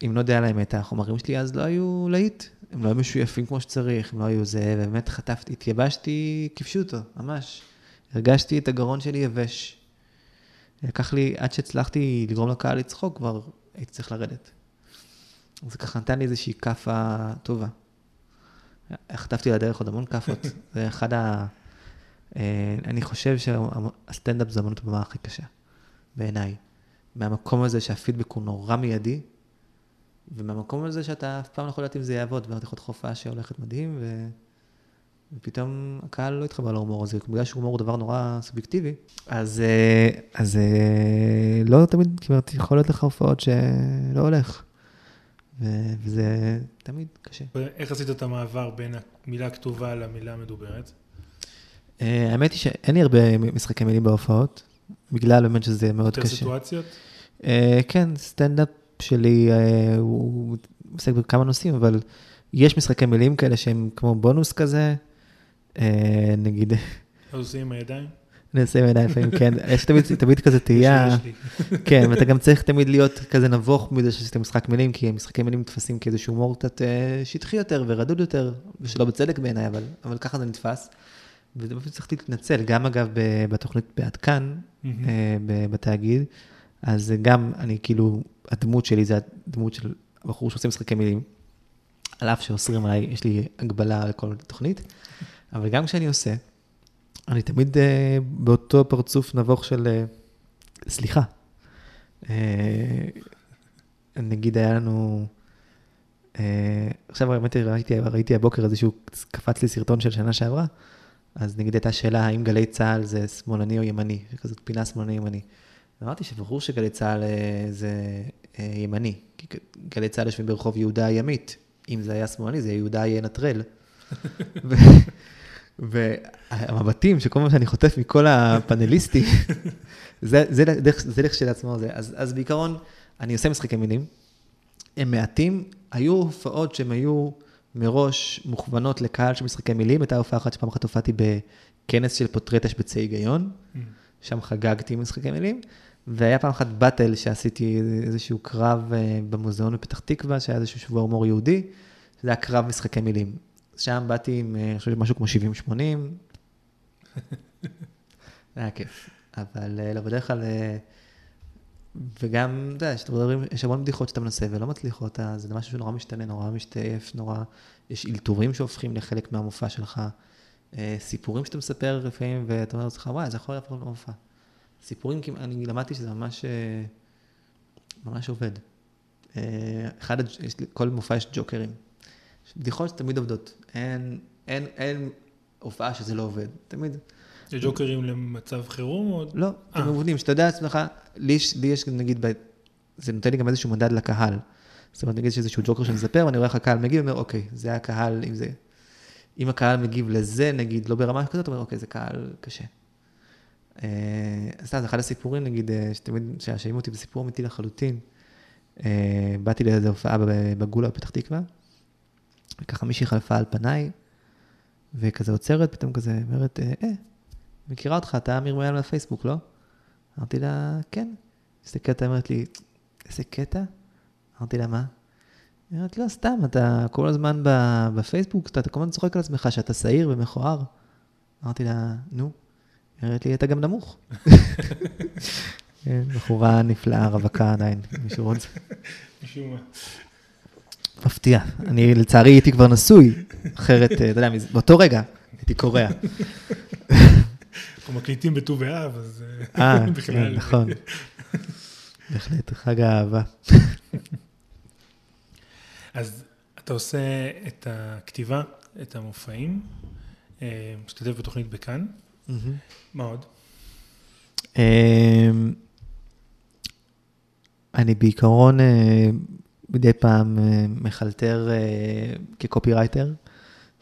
אם לא יודע על האמת, החומרים שלי אז לא היו להיט, הם לא היו משויפים כמו שצריך, הם לא היו זה, ובאמת חטפתי, התייבשתי כפשוטו, ממש. הרגשתי את הגרון שלי יבש. לקח לי, עד שהצלחתי לגרום לקהל לצחוק, כבר הייתי צריך לרדת. זה ככה נתן לי איזושהי כאפה טובה. חטפתי לדרך עוד המון כאפות. [LAUGHS] זה אחד ה... אה, אני חושב שהסטנדאפ זה אמנות הבמה הכי קשה, בעיניי. מהמקום הזה שהפידבק הוא נורא מיידי, ומהמקום הזה שאתה אף פעם לא יכול לדעת אם זה יעבוד, ואתה יכול הופעה שהולכת מדהים, ו... ופתאום הקהל לא התחבר להומור הזה, בגלל שהומור הוא דבר נורא סובייקטיבי, אז, אה, אז אה, לא תמיד, אומרת, יכול להיות לך הופעות שלא הולך. וזה תמיד קשה. איך עשית את המעבר בין המילה הכתובה למילה המדוברת? אה, האמת היא שאין לי הרבה משחקי מילים בהופעות, בגלל באמת שזה מאוד קשה. יותר סיטואציות? כן, סטנדאפ שלי הוא עוסק בכמה נושאים, אבל יש משחקי מילים כאלה שהם כמו בונוס כזה, נגיד... אז עושים עם הידיים? אני עושה עם הידיים לפעמים, כן. [LAUGHS] יש תמיד, תמיד כזה תהייה. [LAUGHS] כן, ואתה גם צריך תמיד להיות כזה נבוך מזה שעשית משחק מילים, כי משחקי מילים נתפסים כאיזשהו הומור קצת אה, שטחי יותר ורדוד יותר, ושלא בצדק בעיניי, אבל, אבל ככה זה נתפס. וזה פשוט צריך להתנצל, גם אגב בתוכנית בעד כאן, אה, בתאגיד, אז גם אני כאילו, הדמות שלי זה הדמות של הבחור שעושה משחקי מילים, על אף שאוסרים עליי, יש לי הגבלה על כל תוכנית, אבל גם כשאני עושה, אני תמיד uh, באותו פרצוף נבוך של, uh, סליחה. Uh, נגיד היה לנו, עכשיו האמת ראיתי, ראיתי הבוקר איזשהו, קפץ לי סרטון של שנה שעברה, אז נגיד הייתה שאלה האם גלי צה"ל זה שמאלני או ימני, כזאת פינה שמאלני ימני. אמרתי שברור שגלי צה"ל זה ימני, כי גלי צה"ל יושבים ברחוב יהודה הימית, אם זה היה שמאלני זה יהודה ינטרל. [LAUGHS] והמבטים, שכל מה שאני חוטף מכל הפאנליסטים, [LAUGHS] זה, זה, זה, זה לכשלעצמו זה. אז, אז בעיקרון, אני עושה משחקי מילים, הם מעטים, היו הופעות שהן היו מראש מוכוונות לקהל של משחקי מילים, הייתה הופעה אחת שפעם אחת הופעתי בכנס של פוטרט השבצי היגיון, mm. שם חגגתי משחקי מילים, והיה פעם אחת באטל שעשיתי איזשהו קרב אה, במוזיאון בפתח תקווה, שהיה איזשהו שבוע הומור יהודי, זה היה קרב משחקי מילים. שם באתי עם, אה, אני חושב, משהו כמו 70-80. [LAUGHS] זה היה כיף. אבל לא, בדרך כלל, אה, וגם, אתה יודע, יש המון בדיחות שאתה מנסה ולא מצליחות, אז זה משהו שנורא משתנה, נורא משתעף, נורא, יש אלתורים שהופכים לחלק מהמופע שלך, סיפורים שאתה מספר לפעמים, ואתה אומר לעצמך, וואי, זה יכול להפוך למופע. סיפורים, אני למדתי שזה ממש, ממש עובד. אחד, כל מופע יש ג'וקרים. בדיחות שתמיד עובדות. אין, אין, אין הופעה שזה לא עובד, תמיד. זה ג'וקרים למצב חירום או... לא, הם עובדים, שאתה יודע עצמך, לי, לי יש נגיד, זה נותן לי גם איזשהו מדד לקהל. זאת אומרת, נגיד שיש איזשהו ג'וקר שאני מספר, ואני רואה איך הקהל מגיב, ואומר, אוקיי, זה הקהל, אם זה... אם הקהל מגיב לזה, נגיד, לא ברמה כזאת, אומר, אוקיי, זה קהל קשה. אז אה, זה אחד הסיפורים, נגיד, אה, שתמיד, שהשאימו אותי בסיפור אמיתי לחלוטין. אה, באתי לאיזו הופעה בגולה בפתח תקווה, וככה מישהי חלפה על פניי, וכזה עוצרת, פתאום כזה אומרת, אה, אה, מכירה אותך, אתה אמיר מויאל מהפייסבוק, לא? אמרתי לה, כן. מסתכלת, אומרת לי, איזה קטע? אמרתי לה, מה? היא אומרת, לא, סתם, אתה כל הזמן בפייסבוק, אתה כל הזמן צוחק על עצמך שאתה שעיר ומכוער. אמרתי לה, נו. היא אומרת לי, אתה גם נמוך. [LAUGHS] כן, בחורה נפלאה, רווקה עדיין, מישהו רוצה. משום מה. מפתיע. אני לצערי הייתי כבר נשוי, אחרת, אתה יודע, באותו רגע הייתי קורע. אנחנו מקליטים בט"ו באב, אז אה, [LAUGHS] כן, נכון. בהחלט, חג האהבה. אז אתה עושה את הכתיבה, את המופעים, אה, משתתף בתוכנית בכאן. מה עוד? אמ, אני בעיקרון אה, מדי פעם אה, מחלטר אה, כקופירייטר,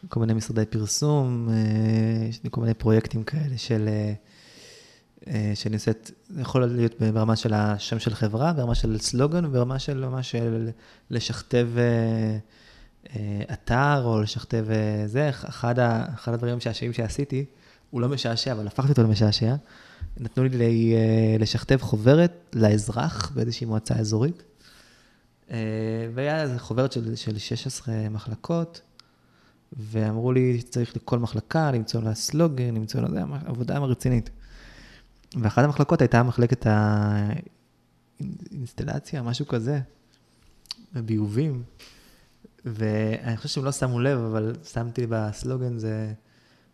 כל מיני משרדי פרסום, אה, יש לי כל מיני פרויקטים כאלה של... שאני עושה, זה יכול להיות ברמה של השם של חברה, ברמה של סלוגן, וברמה של ממש של לשכתב אתר, או לשכתב זה. אחד, אחד הדברים המשעשעים שעשיתי, הוא לא משעשע, אבל הפכתי אותו למשעשע. נתנו לי לשכתב חוברת לאזרח באיזושהי מועצה אזורית. אה, והיה איזה חוברת של, של 16 מחלקות, ואמרו לי שצריך לכל מחלקה למצוא לה סלוגן, למצוא לה, זה עבודה רצינית. ואחת המחלקות הייתה מחלקת האינסטלציה, משהו כזה, ביובים. ואני חושב שהם לא שמו לב, אבל שמתי בסלוגן זה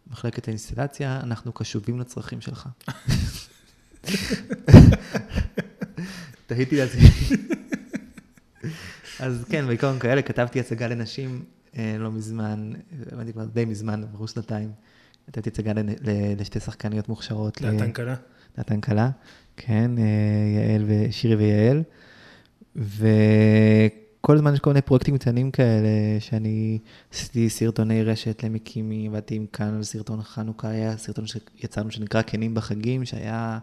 מחלקת האינסטלציה, אנחנו קשובים לצרכים שלך. [LAUGHS] [LAUGHS] תהיתי לעצמי. אז כן, בעיקרון כאלה, כתבתי הצגה לנשים אה, לא מזמן, הבנתי כבר די מזמן, עברו שנתיים. כתבתי הצגה לשתי שחקניות מוכשרות. דעתן קלה. דעתן קלה, כן, אה, יעל ושירי ויעל. וכל הזמן יש כל מיני פרויקטים קטנים כאלה, שאני עשיתי סרטוני רשת למקימי, עבדתי עם כאן על סרטון חנוכה, היה סרטון שיצרנו שנקרא כנים בחגים, שהיה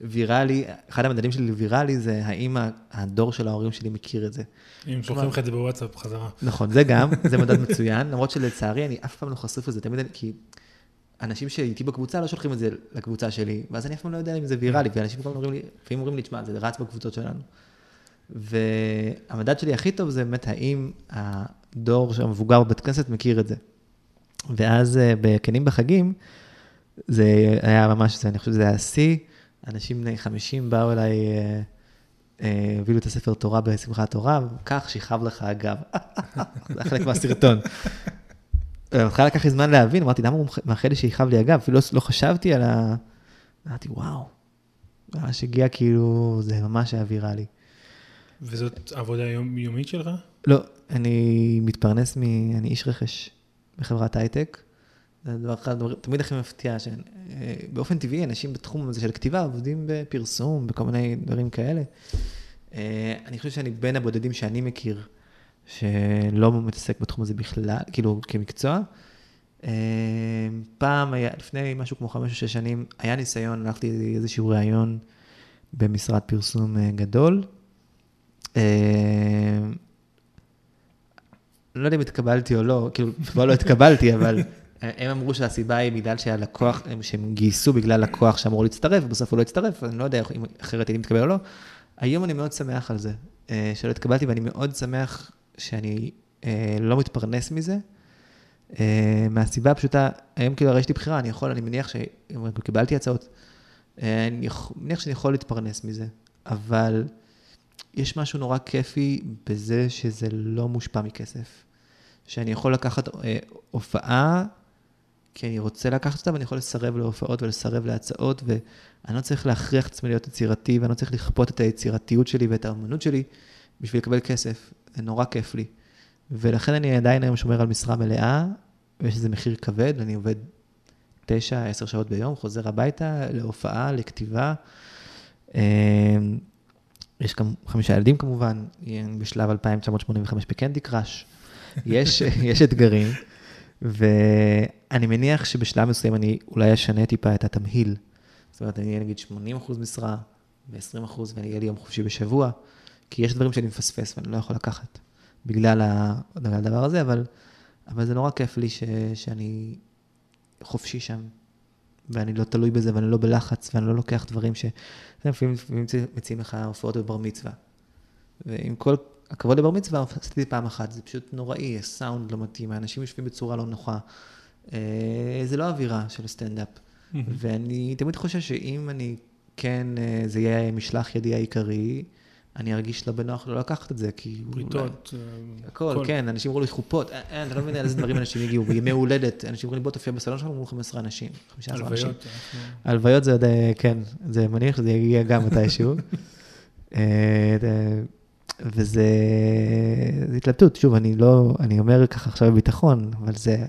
ויראלי, אחד המדדים שלי לוויראלי זה האם הדור של ההורים שלי מכיר את זה. אם שולחים לך את זה בוואטסאפ חזרה. נכון, זה גם, זה מדד מצוין, למרות שלצערי אני אף פעם לא חשוף לזה, תמיד, כי אנשים שאיתי בקבוצה לא שולחים את זה לקבוצה שלי, ואז אני אף פעם לא יודע אם זה ויראלי, ואנשים לפעמים אומרים לי, לפעמים אומרים לי, תשמע, זה רץ בקבוצות שלנו. והמדד שלי הכי טוב זה באמת האם הדור המבוגר בבית כנסת מכיר את זה. ואז אה, בכנים בחגים, זה היה ממש, אני חושב שזה היה שיא. אנשים בני 50 באו אליי, אה, אה, הביאו את הספר תורה בשמחת תורה, כך שכב לך הגב. [LAUGHS] זה חלק מהסרטון. בהתחלה לקח לי זמן להבין, אמרתי, למה הוא מאחל לי שיכאב לי הגב? אפילו לא, לא חשבתי על ה... אמרתי, וואו, ממש הגיע כאילו, זה ממש היה ויראלי. וזאת עבודה יומית שלך? לא, אני מתפרנס מ... אני איש רכש בחברת הייטק. זה דבר אחד, תמיד הכי מפתיע, שבאופן טבעי אנשים בתחום הזה של כתיבה עובדים בפרסום, בכל מיני דברים כאלה. אה, אני חושב שאני בין הבודדים שאני מכיר, שלא מתעסק בתחום הזה בכלל, כאילו כמקצוע. אה, פעם היה, לפני משהו כמו חמש או שש שנים, היה ניסיון, הלכתי לאיזשהו ראיון במשרד פרסום אה, גדול. לא יודע אם התקבלתי או לא, כאילו, כבר לא התקבלתי, אבל הם אמרו שהסיבה היא בגלל שהלקוח, שהם גייסו בגלל לקוח שאמור להצטרף, ובסוף הוא לא הצטרף, אני לא יודע אם אחרת הייתי מתקבל או לא. היום אני מאוד שמח על זה, אה, שלא התקבלתי, ואני מאוד שמח שאני אה, לא מתפרנס מזה. אה, מהסיבה הפשוטה, היום כאילו הרי יש לי בחירה, אני יכול, אני מניח שאם קיבלתי הצעות, אני מניח שאני יכול להתפרנס מזה, אבל יש משהו נורא כיפי בזה שזה לא מושפע מכסף. שאני יכול לקחת הופעה כי אני רוצה לקחת אותה ואני יכול לסרב להופעות ולסרב להצעות, ואני לא צריך להכריח את עצמי להיות יצירתי, ואני לא צריך לכפות את היצירתיות שלי ואת האמנות שלי בשביל לקבל כסף. זה נורא כיף לי. ולכן אני עדיין היום שומר על משרה מלאה, ויש לזה מחיר כבד, אני עובד תשע, עשר שעות ביום, חוזר הביתה להופעה, לכתיבה. אמ, יש גם חמישה ילדים כמובן, בשלב 2985 בקנדי קראש. יש, יש אתגרים. ואני מניח שבשלב מסוים אני אולי אשנה טיפה את התמהיל. זאת אומרת, אני אהיה נגיד 80 אחוז משרה ו-20 אחוז, ואני אהיה לי יום חופשי בשבוע, כי יש דברים שאני מפספס ואני לא יכול לקחת בגלל הדבר הזה, אבל, אבל זה נורא כיף לי ש, שאני חופשי שם, ואני לא תלוי בזה ואני לא בלחץ, ואני לא לוקח דברים ש... לפעמים מציעים לך הופעות בבר מצווה. ועם כל הכבוד לבר מצווה עשיתי פעם אחת, זה פשוט נוראי, הסאונד לא מתאים, האנשים יושבים בצורה לא נוחה. אה, זה לא אווירה של סטנדאפ. ואני תמיד חושב שאם אני כן, אה, זה יהיה משלח ידי העיקרי, אני ארגיש לא בנוח לא לקחת את זה, כי... בריתות. אה, הכל, כן, אנשים אמרו לי חופות, אתה לא מבין על איזה דברים אנשים הגיעו, בימי הולדת, אנשים אמרו לי, בוא תופיע בסלון שלנו, אמרו 15 אנשים, 15 אנשים. הלוויות. הלוויות זה עוד, כן, זה מניח שזה יגיע גם מתישהו. [LAUGHS] וזה זה התלבטות, שוב, אני לא, אני אומר ככה עכשיו בביטחון, אבל זה,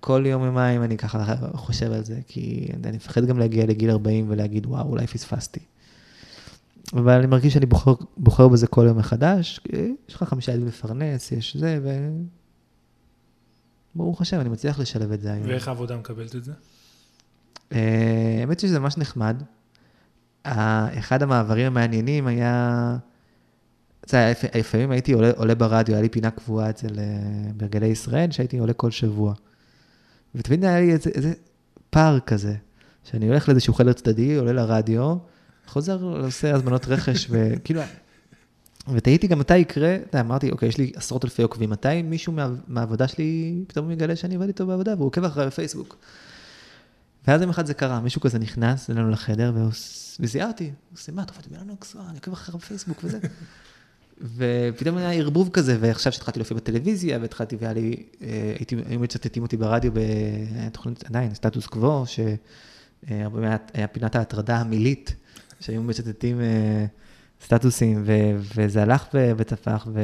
כל יום יומיים אני ככה חושב על זה, כי אני מפחד גם להגיע לגיל 40 ולהגיד, וואו, אולי פספסתי. אבל אני מרגיש שאני בוחר, בוחר בזה כל יום מחדש, יש לך חמישה ילדים לפרנס, יש זה, ו... ברוך השם, אני מצליח לשלב את זה היום. ואיך העבודה מקבלת את זה? אה, האמת שזה ממש נחמד. אחד המעברים המעניינים היה... זה, לפעמים הייתי עולה, עולה ברדיו, היה לי פינה קבועה אצל אה, ברגלי ישראל, שהייתי עולה כל שבוע. ותמיד היה לי איזה, איזה פער כזה, שאני הולך לאיזשהו חדר צדדי, עולה לרדיו, חוזר, עושה הזמנות רכש, וכאילו, [LAUGHS] ותהיתי גם מתי יקרה, אתה אמרתי, אוקיי, יש לי עשרות אלפי עוקבים, מתי מישהו מה, מהעבודה שלי פתאום יגלה שאני עובד איתו בעבודה, והוא עוקב אחריי בפייסבוק. ואז יום אחד זה קרה, מישהו כזה נכנס אלינו לחדר, וזיהה אותי, הוא עושה, מה, אתה עובד אוקסואר, אני עוקב אחריך בפייסבוק וזה. ופתאום היה ערבוב כזה, ועכשיו שהתחלתי להופיע בטלוויזיה, והתחלתי, והיה לי, אה, הייתי, היו מצטטים אותי ברדיו בתוכנית, עדיין, סטטוס קוו, שהרבה מעט היה פינת ההטרדה המילית, שהיו מצטטים אה, סטטוסים, ו, וזה הלך ותפח, ו,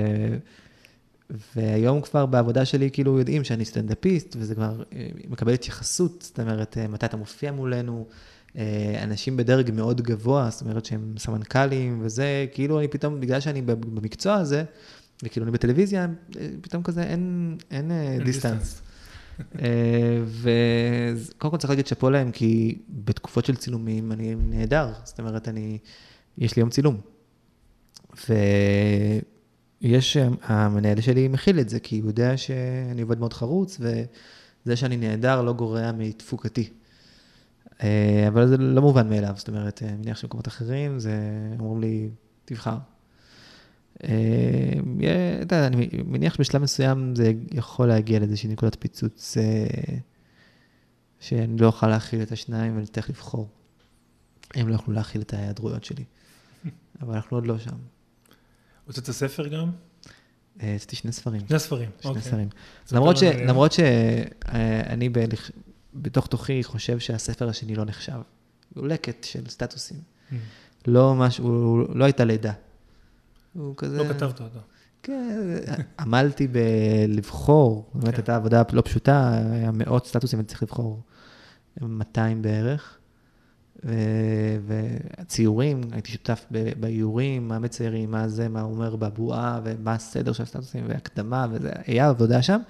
והיום כבר בעבודה שלי כאילו יודעים שאני סטנדאפיסט, וזה כבר אה, מקבל התייחסות, זאת אומרת, אה, מתי אתה מופיע מולנו, אה, אנשים בדרג מאוד גבוה, זאת אומרת שהם סמנכ"לים וזה, כאילו אני פתאום, בגלל שאני במקצוע הזה, וכאילו אני בטלוויזיה, אה, פתאום כזה אין, אין, אין דיסטנס. וקודם כל צריך להגיד שאפו להם, כי בתקופות של צילומים אני נהדר, זאת אומרת, אני, יש לי יום צילום. ויש, אה, המנהל שלי מכיל את זה, כי הוא יודע שאני עובד מאוד חרוץ, וזה שאני נהדר לא גורע מתפוקתי. אה, אבל זה לא מובן מאליו, זאת אומרת, אני מניח שבמקומות אחרים, זה, אומרים לי, תבחר. אה, אני מניח שבשלב מסוים זה יכול להגיע לאיזושהי נקודת פיצוץ, אה, שאני לא אוכל להכיל את השניים ואני אצטרך לבחור. הם לא יוכלו להכיל את ההיעדרויות שלי. [LAUGHS] אבל אנחנו עוד לא שם. הוצאת ספר גם? אה, עשיתי שני ספרים. שני ספרים. שני אוקיי. ספרים. ספר למרות ש- לנו עליהם. למרות שאני בתוך תוכי חושב שהספר השני לא נחשב. הוא לקט של סטטוסים. Mm. לא משהו, לא הייתה לידה. הוא כזה... לא כתבת אותו. כן, עמלתי בלבחור, באמת כן. הייתה עבודה לא פשוטה, היה מאות סטטוסים, הייתי צריך לבחור 200 בערך. והציורים, הייתי שותף באיורים, מה מציירים, מה זה, מה אומר בבועה, ומה הסדר של הסטטוסים, והקדמה, וזה, היה עבודה שם,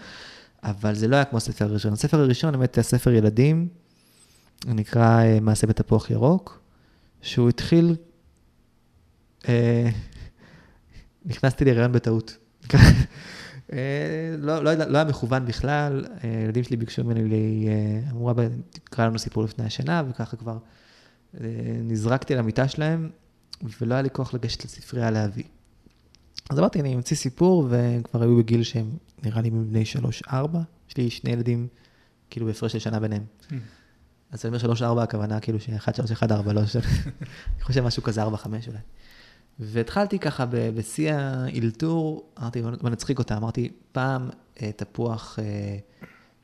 אבל זה לא היה כמו הספר הראשון. הספר הראשון, באמת, היה ספר ילדים, נקרא אה, מעשה בתפוח ירוק, שהוא התחיל, אה, [LAUGHS] נכנסתי להיריון בטעות. [LAUGHS] אה, לא, לא, לא היה מכוון בכלל, אה, הילדים שלי ביקשו ממני, לי, אה, אמרו, אבא, תקרא לנו סיפור לפני השינה, וככה כבר אה, נזרקתי על המיטה שלהם, ולא היה לי כוח לגשת לספרייה להביא. אז אמרתי, אני אמציא סיפור, והם כבר היו בגיל שהם, נראה לי, בני שלוש-ארבע. יש לי שני ילדים, כאילו, בהפרש של שנה ביניהם. Mm. אז אני אומר שלוש-ארבע, הכוונה כאילו שאחד, שלוש, אחד, ארבע, לא שאני [LAUGHS] חושב משהו כזה, ארבע, חמש אולי. והתחלתי ככה בשיא האלתור, אמרתי, בוא בוא נצחיק אותה, אמרתי, פעם אה, תפוח אה,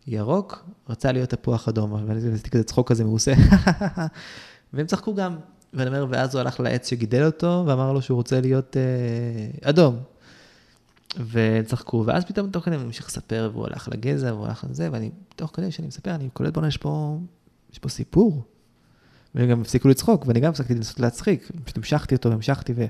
ירוק, רצה להיות תפוח אדום, ועשיתי כזה צחוק כזה מעושה, [LAUGHS] והם צחקו גם. ואני אומר, ואז הוא הלך לעץ שגידל אותו, ואמר לו שהוא רוצה להיות אה, אדום. וצחקו, ואז פתאום תוך כדי אני ממשיך לספר, והוא הלך לגזע, והוא הלך לזה, ואני, תוך כדי שאני מספר, אני קולט, בוא'נה, יש פה, יש פה סיפור. והם גם הפסיקו לצחוק, ואני גם הפסקתי לנסות להצחיק, פשוט המשכתי אותו, והמשכתי, ו...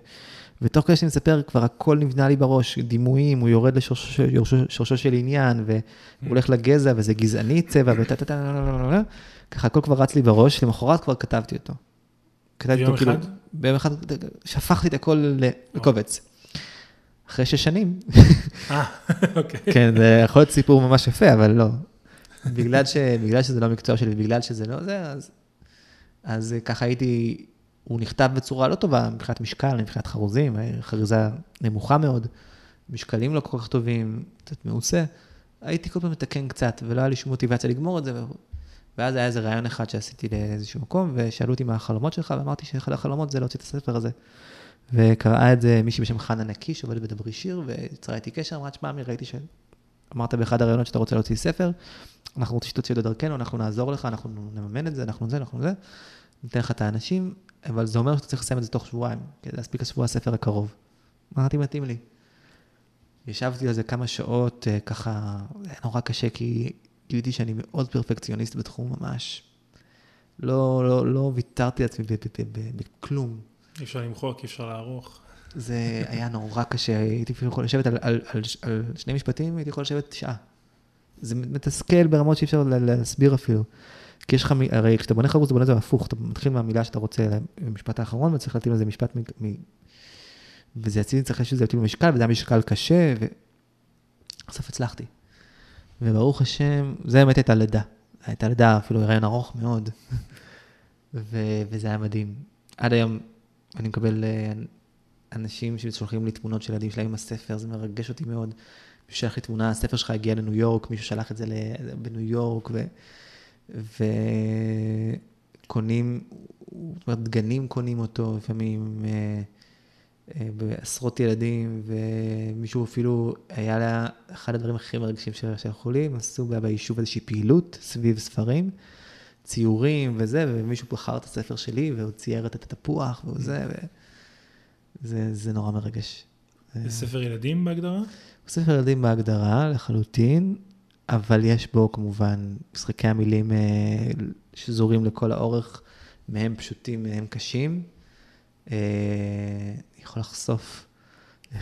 ותוך כדי שאני מספר, כבר הכל נבנה לי בראש, דימויים, הוא יורד לשורשו של עניין, והוא הולך לגזע, וזה גזעני צבע, וטה טה טה, ככה הכל כבר רץ לי בראש, למחרת כבר כתבתי אותו. כתבתי ביום אותו כאילו, אחד? ביום אחד שפכתי את הכל לקובץ. אחרי שש שנים, אה, [LAUGHS] אוקיי. כן, זה יכול להיות סיפור ממש יפה, אבל לא. בגלל, ש, בגלל שזה לא המקצוע שלי, בגלל שזה לא זה, אז, אז ככה הייתי, הוא נכתב בצורה לא טובה מבחינת משקל, מבחינת חרוזים, חריזה נמוכה מאוד, משקלים לא כל כך טובים, קצת מעושה. הייתי כל פעם מתקן קצת, ולא היה לי שום מוטיבציה לגמור את זה. ואז היה איזה רעיון אחד שעשיתי לאיזשהו מקום, ושאלו אותי מה החלומות שלך, ואמרתי שאחד החלומות זה להוציא את הספר הזה. וקראה את זה מישהי בשם חנה נקי, שעובדת בדברי שיר, ויצרה איתי קשר, אמרה, תשמע, אמיר, ראיתי שאמרת באחד הראיונות שאתה רוצה להוציא ספר, אנחנו רוצים שתוציא אותו דרכנו, אנחנו נעזור לך, אנחנו נממן את זה, אנחנו זה, אנחנו זה, ניתן לך את האנשים, אבל זה אומר שאתה צריך לסיים את זה תוך שבועיים, כדי להספיק לשבוע הספר הקרוב. אמרתי, מתאים לי. ישבתי על זה כמה שעות, אה, ככה, זה היה נורא קשה, כי גיליתי שאני מאוד פרפקציוניסט בתחום ממש. לא, לא, לא ויתרתי לעצמי בכלום. אי אפשר למחוק, אי אפשר לערוך. זה היה נורא קשה, הייתי יכול לשבת על, על, על, על שני משפטים, הייתי יכול לשבת שעה. זה מתסכל ברמות שאי אפשר לה- להסביר אפילו. כי יש לך, הרי כשאתה בונה חרוץ, אתה בונה את זה הפוך, אתה מתחיל מהמילה שאתה רוצה למשפט האחרון, וצריך להתאים לזה משפט מ... מ... וזה יציב, צריך שיש לזה כאילו משקל, וזה היה משקל קשה, ובסוף הצלחתי. וברוך השם, זה באמת הייתה לידה. הייתה לידה, אפילו הריון ארוך מאוד, [LAUGHS] ו... וזה היה מדהים. עד היום אני מקבל, אה, אנשים ששולחים לי תמונות של ילדים שלהם עם הספר, זה מרגש אותי מאוד. מישהו שלח לי תמונה, הספר שלך הגיע לניו יורק, מישהו שלח את זה בניו יורק, ו... וקונים, זאת אומרת, דגנים קונים אותו, לפעמים אה, אה, בעשרות ילדים, ומישהו אפילו, היה לה, אחד הדברים הכי מרגשים שלחו לי, הם עשו ביישוב איזושהי פעילות סביב ספרים, ציורים וזה, ומישהו בחר את הספר שלי, והוא צייר את התפוח וזה, וזה זה נורא מרגש. זה ספר ילדים בהגדרה? הוא ספר ילדים בהגדרה לחלוטין, אבל יש בו כמובן משחקי המילים אה, שזורים לכל האורך, מהם פשוטים, מהם קשים. אה, אני יכול לחשוף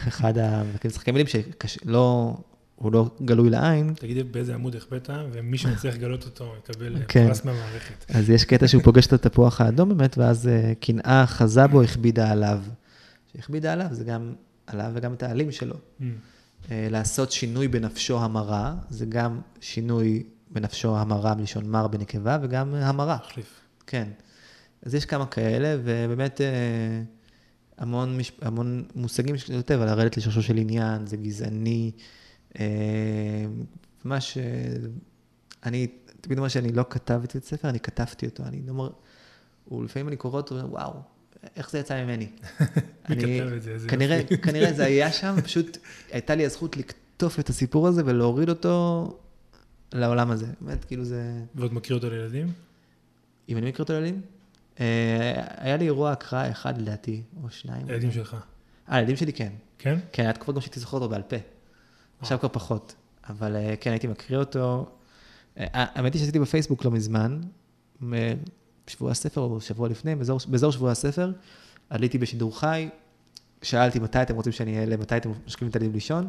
אחד המשחקי מילים שלא, הוא לא גלוי לעין, תגידי באיזה עמוד החבאת, ומי שמצליח לגלות אותו יקבל אה, כן. פרס מהמערכת. אז יש קטע שהוא פוגש את התפוח האדום באמת, ואז אה, קנאה חזה בו, הכבידה עליו. שהכבידה עליו זה גם עליו וגם את העלים שלו. Mm. אה, לעשות שינוי בנפשו המרה, זה גם שינוי בנפשו המרה מלשון מר בנקבה, וגם המרה, מחליף. כן. אז יש כמה כאלה, ובאמת אה, המון, מש... המון מושגים כותב על לרדת לשורשו של עניין, זה גזעני, אה, ממש, אה, אני תמיד אומר שאני לא כתבתי את הספר, אני כתבתי אותו, אני אומר, ולפעמים אני קורא אותו, וואו, איך זה יצא ממני? [LAUGHS] מי אני- כתב את זה? [LAUGHS] כנראה, זה היה שם, פשוט הייתה לי הזכות לקטוף את הסיפור הזה ולהוריד אותו לעולם הזה. באמת, כאילו זה... ועוד מכיר אותו לילדים? אם אני מכיר אותו לילדים? אה, היה לי אירוע הקראה אחד לדעתי, או שניים. הילדים שלך. אה, הילדים שלי כן. כן? כן, היה תקופה גם שהייתי זוכר אותו בעל פה. עכשיו כבר פחות. אבל אה, כן, הייתי מקריא אותו. אה, האמת היא שעשיתי בפייסבוק לא מזמן, מ- שבוע הספר או שבוע לפני, באזור, באזור שבוע הספר, עליתי בשידור חי, שאלתי מתי אתם רוצים שאני אעלה, מתי אתם משכיבים את הילדים לישון,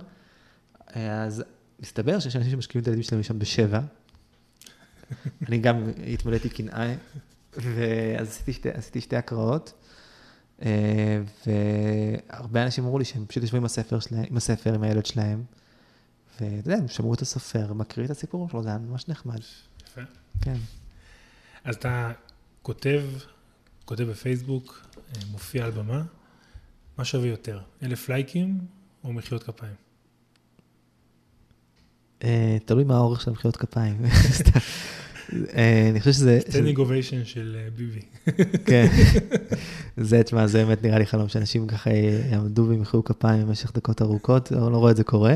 אה, אז מסתבר שיש אנשים שמשכיבים את הילדים שלהם לישון בשבע. [LAUGHS] אני גם התמלאתי קנאה, ואז עשיתי שתי, עשיתי שתי הקראות. אה, והרבה אנשים אמרו לי שהם פשוט יושבים עם הספר שלהם, עם הספר, עם הילד שלהם, ואתה יודע, הם שמעו את הסופר, מקריא את הסיפור שלו, זה היה ממש נחמד. יפה. כן. אז אתה כותב, כותב בפייסבוק, אה, מופיע על במה, מה שווה יותר, אלף לייקים או מחיאות כפיים? אה, תלוי מה האורך של המחיאות כפיים. [LAUGHS] אה, אני חושב שזה... standing ovation של ביבי. [LAUGHS] כן. זה, תשמע, זה באמת נראה לי חלום שאנשים ככה יעמדו וימחאו כפיים במשך דקות ארוכות, אני לא רואה את זה קורה.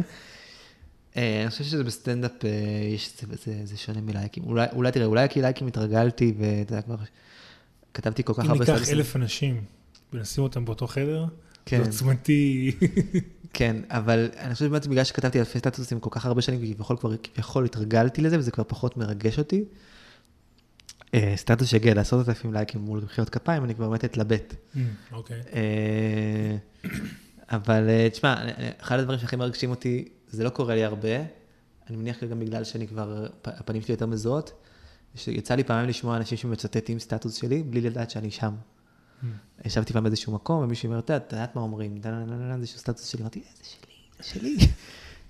אה, אני חושב שזה בסטנדאפ, אה, יש, זה, זה, זה שונה מלייקים. אולי, אולי תראה, אולי כי לייקים התרגלתי, ואתה יודע, כבר כתבתי כל כך אם הרבה ניקח סטטוסים. אלף אנשים ונשים אותם באותו חדר, כן. זה עוצמתי. [LAUGHS] כן, אבל אני חושב שבאמת בגלל שכתבתי אלפי סטטוסים כל כך הרבה שנים, כביכול כבר כביכול התרגלתי לזה, וזה כבר פחות מרגש אותי. אה, סטטוס שהגיע לעשרות אלפים לייקים מול מחיאות כפיים, אני כבר באמת אתלבט. Mm, אוקיי. אבל תשמע, אחד הדברים שהכי מרגשים אותי, זה לא קורה לי הרבה, אני מניח גם בגלל שאני כבר, הפנים שלי יותר מזוהות, שיצא לי פעמים לשמוע אנשים שמצטטים סטטוס שלי, בלי לדעת שאני שם. Mm. ישבתי פעם באיזשהו מקום, ומישהו אומר, "אתה יודע, את יודעת מה אומרים, איזשהו סטטוס שלי, אמרתי, "אה, זה שלי, זה שלי.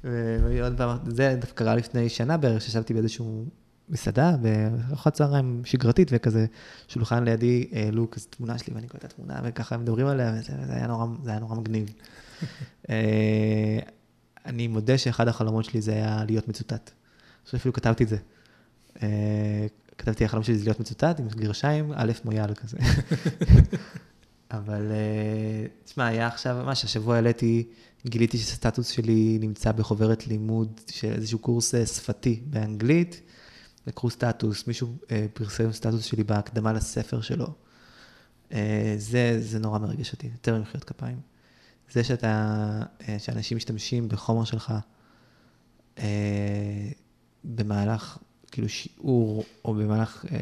ועוד פעם, זה דווקא קרה לפני שנה בערך, שישבתי באיזשהו מסעדה, בארוחת צהריים שגרתית, וכזה שולחן לידי העלו כזה תמונה שלי, ואני קורא את התמונה, וככה הם מדברים עליה, וזה זה היה נורא מגניב. [LAUGHS] אני מודה שאחד החלומות שלי זה היה להיות מצוטט. אני חושב שאפילו כתבתי את זה. אה, כתבתי, החלום שלי זה להיות מצוטט עם גרשיים, א' מויאל כזה. [LAUGHS] אבל אה, תשמע, היה עכשיו, ממש השבוע העליתי, גיליתי שהסטטוס שלי נמצא בחוברת לימוד של איזשהו קורס אה, שפתי באנגלית. לקחו סטטוס, מישהו פרסם סטטוס שלי בהקדמה לספר שלו. זה, זה נורא מרגש אותי, יותר ממחיאות כפיים. זה שאתה, אה, שאנשים משתמשים בחומר שלך אה, במהלך, כאילו שיעור, או במהלך, אה,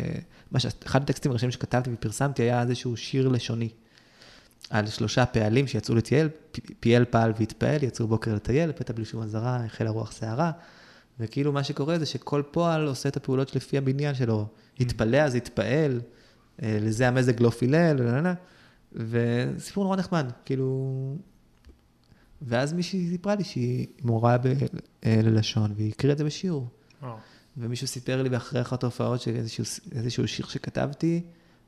מה ש... אחד הטקסטים הראשונים שכתבתי ופרסמתי היה איזשהו שיר לשוני. על שלושה פעלים שיצאו לטייל, פ- פיאל פעל והתפעל, יצאו בוקר לטייל, לפתע בלי שום אזהרה, החלה רוח סערה, וכאילו מה שקורה זה שכל פועל עושה את הפעולות שלפי הבניין שלו. התפלא אז התפעל, לזה המזג לא פילל, ולנה, וסיפור נורא נחמד, כאילו... ואז מישהי סיפרה לי שהיא מורה ב- אה, ללשון, והיא הקריאה את זה בשיעור. וואו. ומישהו סיפר לי באחרי אחת ההופעות של איזשהו, איזשהו שיר שכתבתי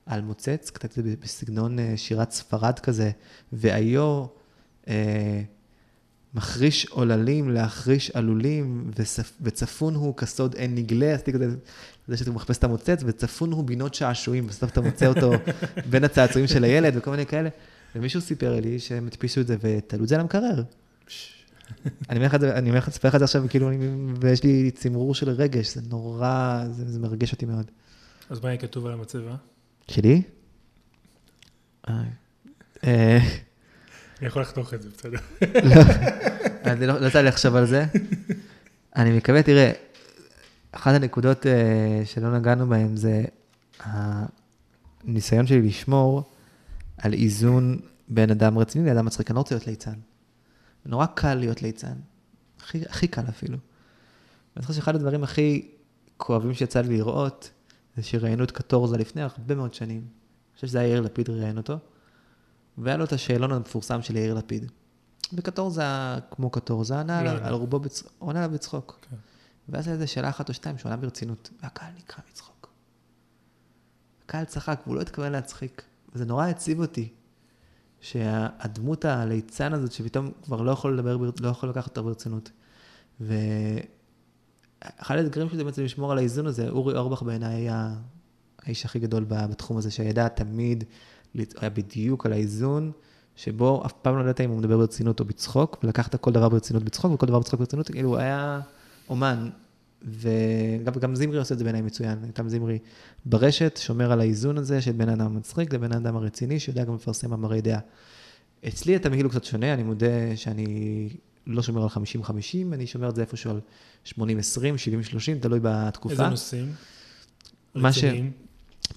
על מוצץ, כתבתי את זה בסגנון אה, שירת ספרד כזה, והיו אה, מחריש עוללים להחריש עלולים, וצפ, וצפון הוא כסוד אין נגלה, עשיתי כזה, זה שאתה מחפש את המוצץ, וצפון הוא בינות שעשועים, בסוף אתה מוצא אותו [LAUGHS] בין הצעצועים של הילד וכל מיני כאלה. ומישהו סיפר לי שהם הדפיסו את זה ותלו את זה על המקרר. אני אומר לך אספר לך את זה עכשיו, כאילו, ויש לי צמרור של רגש, זה נורא, זה, זה מרגש אותי מאוד. אז מה יהיה כתוב על המצבה? שלי? אה, אני יכול לחתוך את זה, בסדר. לא, אני לא לא יצא לי לחשוב על זה. אני מקווה, תראה, אחת הנקודות אה, שלא נגענו בהן זה הניסיון שלי לשמור על איזון בין אדם רציני לאדם מצחיק. אני לא רוצה להיות ליצן. נורא קל להיות ליצן. הכי, הכי קל אפילו. ואני חושב שאחד הדברים הכי כואבים שיצא לי לראות, זה שראיינו את קטורזה לפני הרבה מאוד שנים. אני חושב שזה היה יאיר לפיד ראיין אותו, והיה לו את השאלון המפורסם של יאיר לפיד. וקטורזה, כמו קטורזה, ענה על. על רובו, בצ... הוא ענה עליו בצחוק. כן. ואז היה איזה שאלה אחת או שתיים שהוא ענה ברצינות, והקהל נקרע מצחוק. הקהל צחק, והוא לא התכוון להצחיק. וזה נורא הציב אותי, שהדמות הליצן הזאת, שפתאום כבר לא יכול לדבר, בר- לא יכול לקחת אותה ברצינות. ואחד האתגרים שלי בעצם לשמור על האיזון הזה, אורי אורבך בעיניי היה האיש הכי גדול בתחום הזה, שידע תמיד, היה בדיוק על האיזון, שבו אף פעם לא ידעת אם הוא מדבר ברצינות או בצחוק, ולקחת כל דבר ברצינות בצחוק, וכל דבר בצחוק ברצינות, כאילו הוא היה אומן. וגם גם זמרי עושה את זה בעיניי מצוין, גם זמרי ברשת, שומר על האיזון הזה של בין האדם המצחיק לבין האדם הרציני, שיודע גם לפרסם מאמרי דעה. אצלי התמהיל הוא קצת שונה, אני מודה שאני לא שומר על 50-50, אני שומר את זה איפשהו על 80-20, 70-30, תלוי בתקופה. איזה נושאים? מה ש-?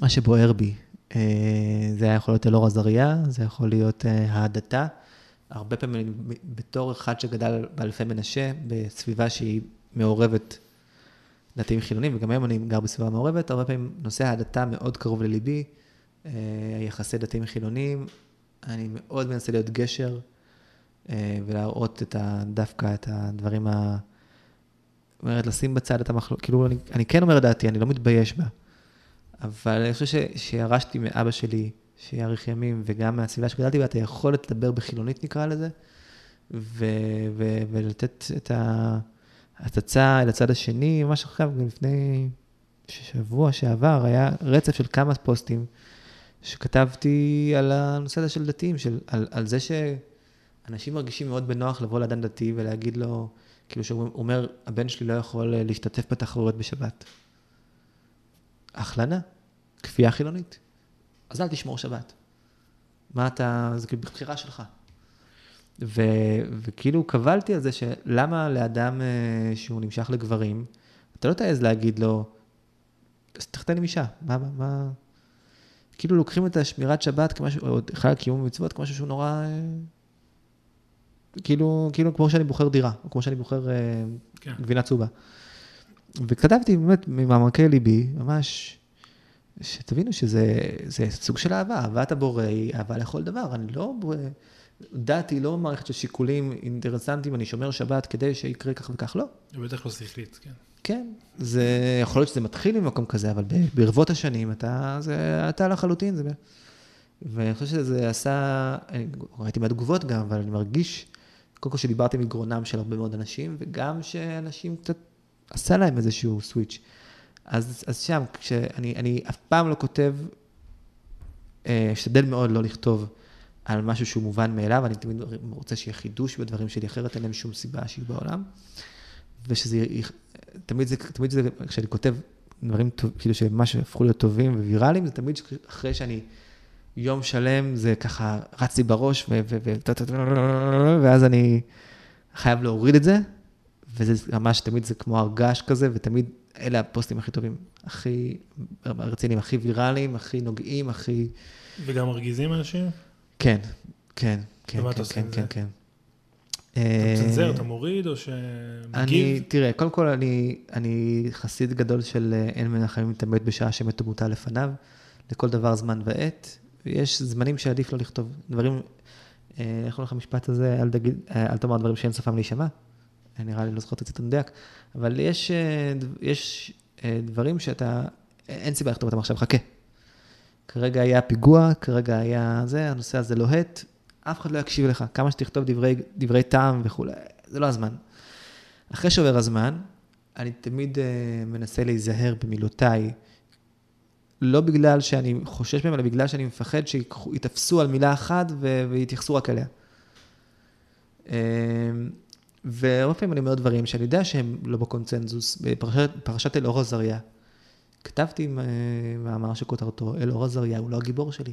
מה שבוער בי, אה, זה יכול להיות אלאור עזריה, זה יכול להיות אה, ההדתה. הרבה פעמים בתור אחד שגדל באלפי מנשה, בסביבה שהיא מעורבת דתיים חילונים, וגם היום אני גר בסביבה מעורבת, הרבה פעמים נושא ההדתה מאוד קרוב לליבי, אה, היחסי דתיים חילונים, אני מאוד מנסה להיות גשר אה, ולהראות את ה, דווקא את הדברים ה... אומרת, לשים בצד את המחלוקת, כאילו, אני, אני כן אומר דעתי, אני לא מתבייש בה. אבל אני חושב שירשתי מאבא שלי, שיאריך ימים, וגם מהסביבה שגדלתי בה, את היכולת לדבר בחילונית נקרא לזה, ו- ו- ולתת את ההצצה אל הצד השני, ממש עכשיו, גם לפני שבוע שעבר, היה רצף של כמה פוסטים שכתבתי על הנושא הזה של דתיים, של, על, על זה שאנשים מרגישים מאוד בנוח לבוא לאדם דתי ולהגיד לו, כאילו שהוא אומר, הבן שלי לא יכול אה, להשתתף בתחרויות בשבת. הכלנה, כפייה חילונית. אז אל תשמור שבת. מה אתה, זה כאילו בחירה שלך. ו, וכאילו קבלתי על זה שלמה לאדם אה, שהוא נמשך לגברים, אתה לא תעז להגיד לו, אז תחתן עם אישה, מה, מה, מה... כאילו לוקחים את השמירת שבת כמשהו, או בכלל קיום מצוות כמשהו שהוא נורא... אה, כאילו, כאילו כמו שאני בוחר דירה, או כמו שאני בוחר אה, כן. גבינה צהובה. וכתבתי באמת ממעמקי ליבי, ממש, שתבינו שזה זה סוג של אהבה, אהבת הבורא היא אהבה לכל דבר. אני לא, דת היא לא מערכת של שיקולים אינטרסנטיים, אני שומר שבת כדי שיקרה כך וכך, לא. זה בטח לא שכלית, כן. כן, זה יכול להיות שזה מתחיל ממקום כזה, אבל ברבות השנים אתה, זה אתה לחלוטין, זה... ואני חושב שזה עשה, אני ראיתי מהתגובות גם, אבל אני מרגיש, קודם כל שדיברתי מגרונם של הרבה מאוד אנשים, וגם שאנשים קצת, עשה להם איזשהו סוויץ'. אז, אז שם, כשאני אני אף פעם לא כותב, אה, אשתדל מאוד לא לכתוב על משהו שהוא מובן מאליו, אני תמיד רוצה שיהיה חידוש בדברים שלי, אחרת אין להם שום סיבה שיהיו בעולם. ושזה, תמיד זה, תמיד זה, כשאני כותב דברים טוב, כאילו שממש הפכו להיות טובים וויראליים, זה תמיד אחרי שאני יום שלם, זה ככה רץ לי בראש, ואז אני חייב להוריד את זה, וזה ממש תמיד זה כמו הרגש כזה, ותמיד אלה הפוסטים הכי טובים, הכי רציניים, הכי ויראליים, הכי נוגעים, הכי... וגם מרגיזים אנשים? כן, כן, כן, כן, כן, כן? כן. אתה אה, מצנזר, אתה מוריד, או אני, שמגיב? תראה, קודם כל אני, אני חסיד גדול של אה, אין מנחם מתעמת בשעה שמתו מוטל לפניו, לכל דבר זמן ועת. יש זמנים שעדיף לא לכתוב. דברים, אה, איך הולך המשפט הזה, אל, תגיד, אה, אל תאמר דברים שאין סופם להישמע. אה, נראה לי לא זוכר את הציטוט מדויק, אבל יש, אה, יש אה, דברים שאתה, אין סיבה לכתוב אותם עכשיו, חכה. כרגע היה פיגוע, כרגע היה זה, הנושא הזה לוהט, אף אחד לא יקשיב לך, כמה שתכתוב דברי, דברי טעם וכולי, זה לא הזמן. אחרי שעובר הזמן, אני תמיד uh, מנסה להיזהר במילותיי, לא בגלל שאני חושש מהם, אלא בגלל שאני מפחד שיתפסו על מילה אחת ו- ויתייחסו רק אליה. Uh, והרבה פעמים אני אומר דברים שאני יודע שהם לא בקונצנזוס. בפרשת אלאור עזריה, כתבתי מאמר שכותרתו, אלאור עזריה הוא לא הגיבור שלי.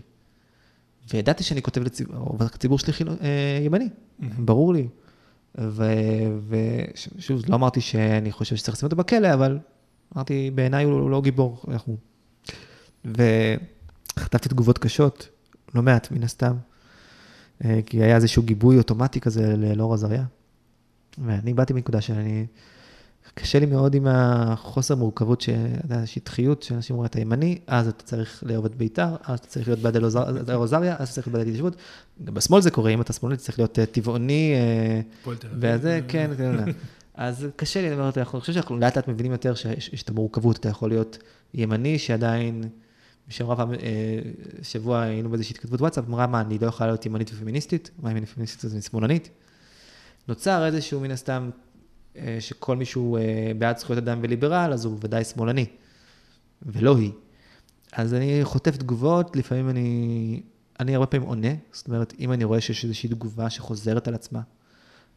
וידעתי שאני כותב לציבור, הציבור שלי חיל... אה, ימני, ברור לי. ושוב, לא אמרתי שאני חושב שצריך לשים אותו בכלא, אבל אמרתי, בעיניי הוא לא גיבור, אנחנו. וכתבתי תגובות קשות, לא מעט, מן הסתם, אה, כי היה איזשהו גיבוי אוטומטי כזה לאלאור עזריה. ואני באתי מנקודה שאני, קשה לי מאוד עם החוסר מורכבות, השטחיות, שאנשים אומרים, אתה ימני, אז אתה צריך לאהוב את בית"ר, אז אתה צריך להיות בעד אלעזריה, אז אתה צריך להיות בעד התיישבות. גם בשמאל זה קורה, אם אתה שמאלני, אתה צריך להיות אה, טבעוני, אה, וזה, כן, כן. אז קשה לי, אני חושב שאנחנו לאט לאט מבינים יותר שיש את המורכבות, אתה יכול להיות ימני שעדיין, שאמרה פעם, אה, שבוע היינו באיזושהי התכתבות וואטסאפ, אמרה, מה, אני לא יכולה להיות ימנית ופמיניסטית? מה אם אני פמיניסטית אז אני שמאלנית? נוצר איזשהו, מן הסתם, שכל מי שהוא אה, בעד זכויות אדם וליברל, אז הוא בוודאי שמאלני, ולא היא. אז אני חוטף תגובות, לפעמים אני, אני הרבה פעמים עונה, זאת אומרת, אם אני רואה שיש איזושהי תגובה שחוזרת על עצמה,